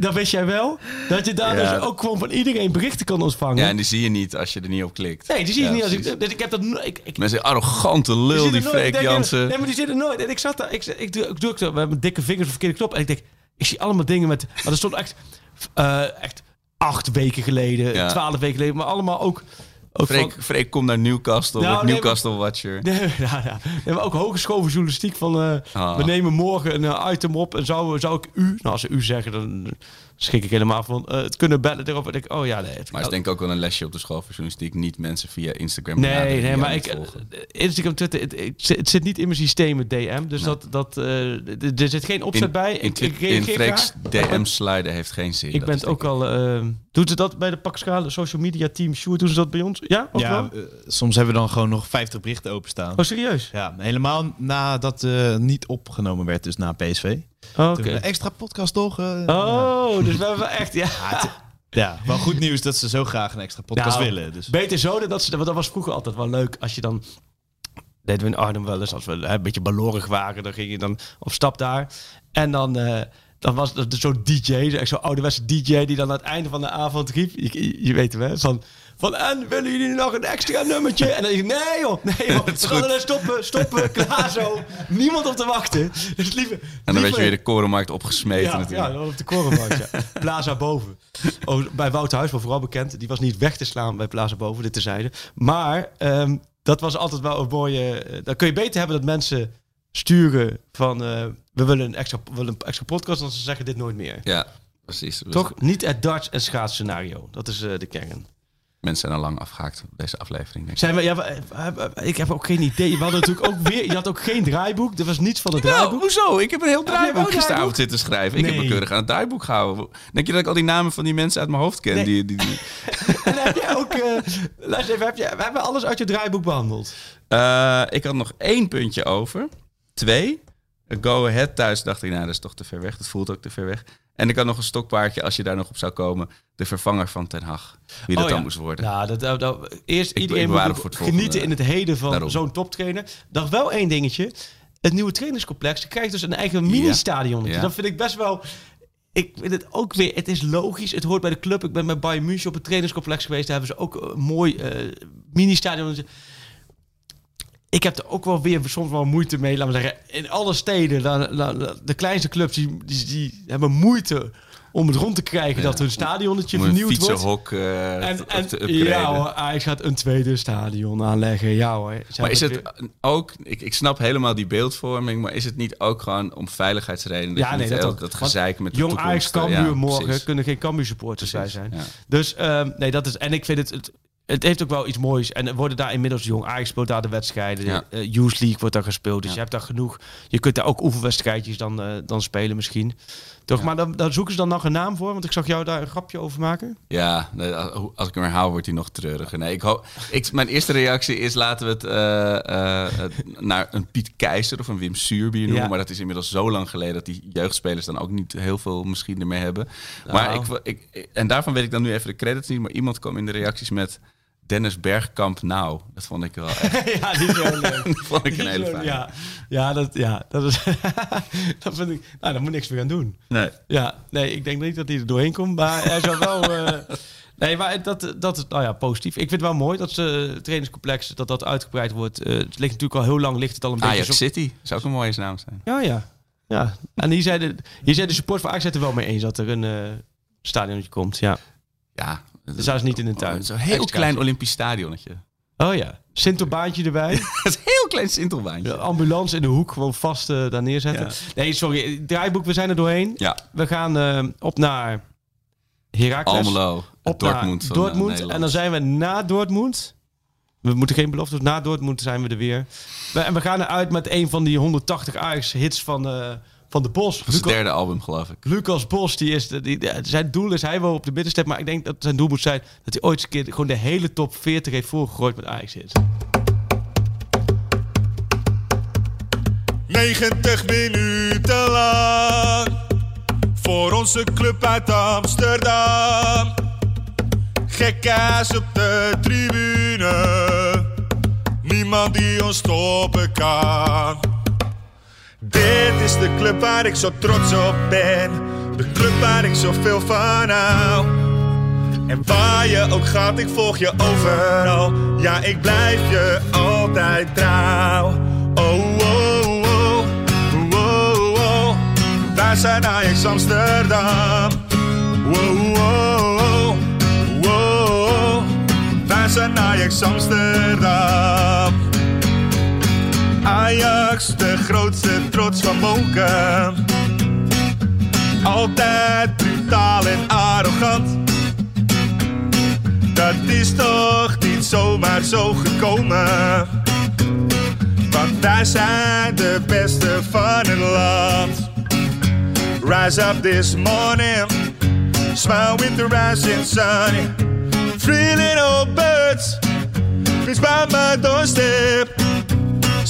Dat wist jij wel? Dat je daar Ja. dus ook gewoon van iedereen berichten kan ontvangen. Ja, en die zie je niet als je er niet op klikt. Nee, die zie je Ja, niet als ik. Dus ik heb dat. Ik, ik, Mensen, arrogante lul, die. Ik Freek denk, Jansen. Nee, maar die zitten nooit. En ik zat daar. Ik, ik, doe- ik drukte met mijn dikke vingers op de verkeerde knop. En ik denk, ik zie allemaal dingen met. Maar er stond echt. eh, echt acht weken geleden, twaalf weken geleden. Maar allemaal ook. Ook Freek, van- Freek komt naar Newcastle, Nou, wordt nee, Newcastle Watcher. Nee, ja, ja. Nee, maar ook hogeschoven journalistiek van... eh, Ah. We nemen morgen een eh, item op en zou, zou ik u... Nou, als ze u zeggen, dan schrik ik helemaal van... eh, het kunnen bellen erop. En ik, oh ja, nee. Het, Maar het is denk ik ook wel een lesje op de school voor journalistiek. Niet mensen via Instagram Nee, nee, maar ik, Instagram, Twitter, het, het, zit- het zit niet in mijn systeem, het DM. Dus dat, dat, er zit geen opzet bij. In, Ik, ik in, reageer Freek's graag. DM sliden heeft geen zin. Ik ben het ook al... doet ze dat bij de Pakschale social media team? Sjoerd, doen ze dat bij ons? Ja, Ja, eh, soms hebben we dan gewoon nog 50 berichten openstaan. Oh, serieus? Ja, helemaal nadat eh niet opgenomen werd, dus na PSV. Oh, Oké. Extra podcast toch? eh, Oh, dus we hebben echt... Ja. Ja, wel goed nieuws dat ze zo graag een extra podcast Nou, willen. Dus. Beter zo dan dat ze... Want dat was vroeger altijd wel leuk als je dan... Deden we in Arnhem wel eens, als we hè, een beetje balorig waren, dan ging je dan op stap daar. En dan, dan was er zo'n DJ, zo'n ouderwetse DJ, die dan aan het einde van de avond riep, je, weet hem hè, van, van en willen jullie nog een extra nummertje? En dan denk ik, nee joh, nee joh, we gaan er stoppen, stoppen, klaar zo. Niemand op te wachten. Dus liever, En dan werd je weer de korenmarkt opgesmeten ja, natuurlijk. ja, op de korenbank, ja. Plaza Boven. Oh, bij Wouter Huis, vooral bekend. Die was niet weg te slaan bij Plaza Boven, dit terzijde. Maar ehm, dat was altijd wel een mooie... eh, dan kun je beter hebben dat mensen sturen van... eh, we willen een extra, we willen een extra podcast, dan ze zeggen dit nooit meer. Ja, precies. Toch? Niet het darts en schaats scenario. Dat is eh, de kern. Mensen zijn al lang afgehaakt op deze aflevering. Denk ik. Zijn we, ja, we- we- ik heb ook geen idee. We hadden natuurlijk ook weer... Je had ook geen draaiboek. Er was niets van het draaiboek. hoezo? Ik heb een heel draaiboek gisteravond draaiboek? zitten schrijven. Ik heb me keurig aan het draaiboek gehouden. Denk je dat ik al die namen van die mensen uit mijn hoofd ken? Nee. Die, die, die- En heb jij ook... eh, luister even, heb je, we hebben alles uit je draaiboek behandeld. Eh, ik had nog één puntje over. Twee. Go Ahead thuis dacht ik, nou, dat is toch te ver weg. Dat voelt ook te ver weg. En ik had nog een stokpaardje, als je daar nog op zou komen. De vervanger van Ten Hag. Wie dat Oh, dan ja. moest worden. Ja, dat, dat, dat- eerst Ik- iedereen ik moet genieten in het heden van zo'n toptrainer. Nog wel één dingetje. Het nieuwe trainingscomplex krijgt dus een eigen mini-stadion. Ja. Dat vind ik best wel... Ik vind het ook weer... Het is logisch. Het hoort bij de club. Ik ben met Bayern München op het trainingscomplex geweest. Daar hebben ze ook een mooi eh, mini-stadion. Ik heb er ook wel weer soms wel moeite mee. Laten we zeggen, in alle steden, dan, de kleinste clubs, die, die, die hebben moeite om het rond te krijgen dat hun stadionnetje Moet vernieuwd wordt. fietsenhok eh, En, ja hoor, Ajax gaat een tweede stadion aanleggen. Ja hoor. Maar is het ook, ik, ik snap helemaal die beeldvorming, maar is het niet ook gewoon om veiligheidsredenen? Dat Ja, nee, dat ook. dat gezeik met de Jong Ajax Cambuur ja, morgen precies. kunnen geen Cambuur supporters bij zijn. ja. Dus ehm, nee, dat is. En ik vind het, het. Het heeft ook wel iets moois. En er worden daar inmiddels Jong Ajax speelt daar de wedstrijden. Ja. Eh, Youth League wordt daar gespeeld. Dus Ja. je hebt daar genoeg. Je kunt daar ook oefenwedstrijdjes dan, eh, dan spelen misschien. Toch? Maar dan, dan zoeken ze dan nog een naam voor. Want ik zag jou daar een grapje over maken. Ja, nee, als ik hem herhaal, wordt hij nog treuriger. Nee, ik hoop, ik, mijn eerste reactie is laten we het eh, eh, naar een Piet Keizer of een Wim Suurbier noemen. Ja. Maar dat is inmiddels zo lang geleden dat die jeugdspelers dan ook niet heel veel misschien ermee hebben. Maar Nou. ik, ik, en daarvan weet ik dan nu even de credits niet. Maar iemand kwam in de reacties met Dennis Bergkamp nou. Dat vond ik wel echt. ja, die is wel leuk. dat vond ik Die een hele fijne. ja, ja, dat, ja, dat is. dat vind ik. Nou, daar moet niks meer aan doen. Nee. Ja, nee, ik denk niet dat hij er doorheen komt, maar hij zou wel. eh, nee, maar dat, dat is nou ja, positief. Ik vind het wel mooi dat ze het trainingscomplex dat dat uitgebreid wordt. Eh, het ligt natuurlijk al heel lang, ligt het al een beetje. Ajax City zou ook een mooie naam zijn. Ja, ja. ja. En hier zei, de, hier zei de support van Ajax het er wel mee eens dat er een eh stadionnetje komt. Ja. Ja. Dus hij is niet in een tuin. Zo'n heel Extra. klein Olympisch stadionnetje. Oh ja. Sintelbaantje erbij. Dat is een heel klein Sintelbaantje. De ambulance in de hoek gewoon vast eh, daar neerzetten. Ja. Nee, sorry. Draaiboek, we zijn er doorheen. Ja. We gaan eh, op naar Heracles. Almelo, Op Dortmund naar Dortmund. eh, en dan zijn we na Dortmund. We moeten geen beloftes. Na Dortmund zijn we er weer. We, en we gaan eruit met een van die 180 Ajax-hits van, eh, van de Bos. Dat is het Luca- derde album, geloof ik. Lucas Bos, die is die, die- zijn doel is, hij wil op de middenstep, maar ik denk dat zijn doel moet zijn dat hij ooit eens een keer gewoon de hele top 40 heeft voorgegooid met Ajax hits. 90 minuten lang voor onze club uit Amsterdam. Gekkaas op de tribune, niemand die ons stoppen kan. Dit is de club waar ik zo trots op ben, de club waar ik zoveel van hou. En waar je ook gaat, ik volg je overal. Ja, ik blijf je altijd trouw. Oh, oh, oh, oh, oh. Wij zijn Ajax Amsterdam. Wow, wow, wow, wow. Wij zijn Ajax Amsterdam. Ajax, de grootste trots van Moken. Altijd brutaal en arrogant. Dat is toch niet zomaar zo gekomen. Want wij zijn de beste van het land. Rise up this morning, smile with the rising sun. Three little birds, fish by my doorstep,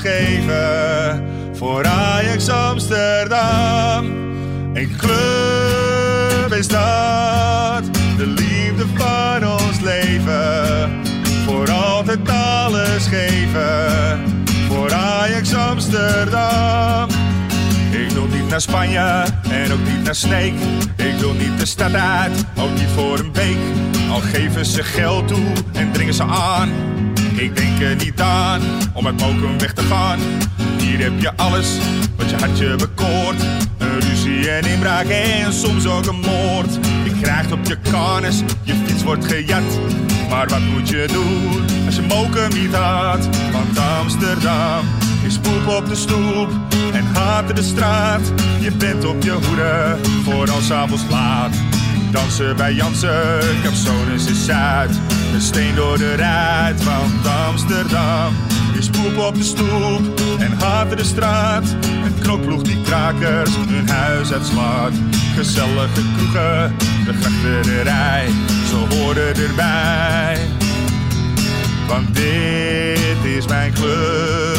geven, voor Ajax Amsterdam. Een club en stad, de liefde van ons leven. Voor altijd alles geven, voor Ajax Amsterdam. Ik wil niet naar Spanje en ook niet naar Sneek. Ik wil niet de stad uit, ook niet voor een week. Al geven ze geld toe en dringen ze aan. Ik denk er niet aan om uit Mokum weg te gaan. Hier heb je alles wat je hartje bekoort. Een ruzie en inbraak en soms ook een moord. Je krijgt op je karnes, je fiets wordt gejat. Maar wat moet je doen als je Mokum niet had? Want Amsterdam is poep op de stoep en haat de straat. Je bent op je hoede voor als avonds laat. Dansen bij Jansen, Capsones is Zuid. Een steen door de ruit, want Amsterdam is poep op de stoep en haat de straat. Een knokploeg die krakers hun huis uitslaat. Gezellige kroegen, de grachterij, ze horen erbij. Want dit is mijn club,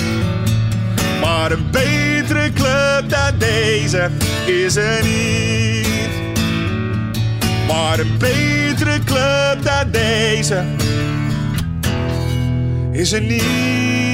Maar een betere club dan deze is er niet. Maar een betere club dan deze is er niet.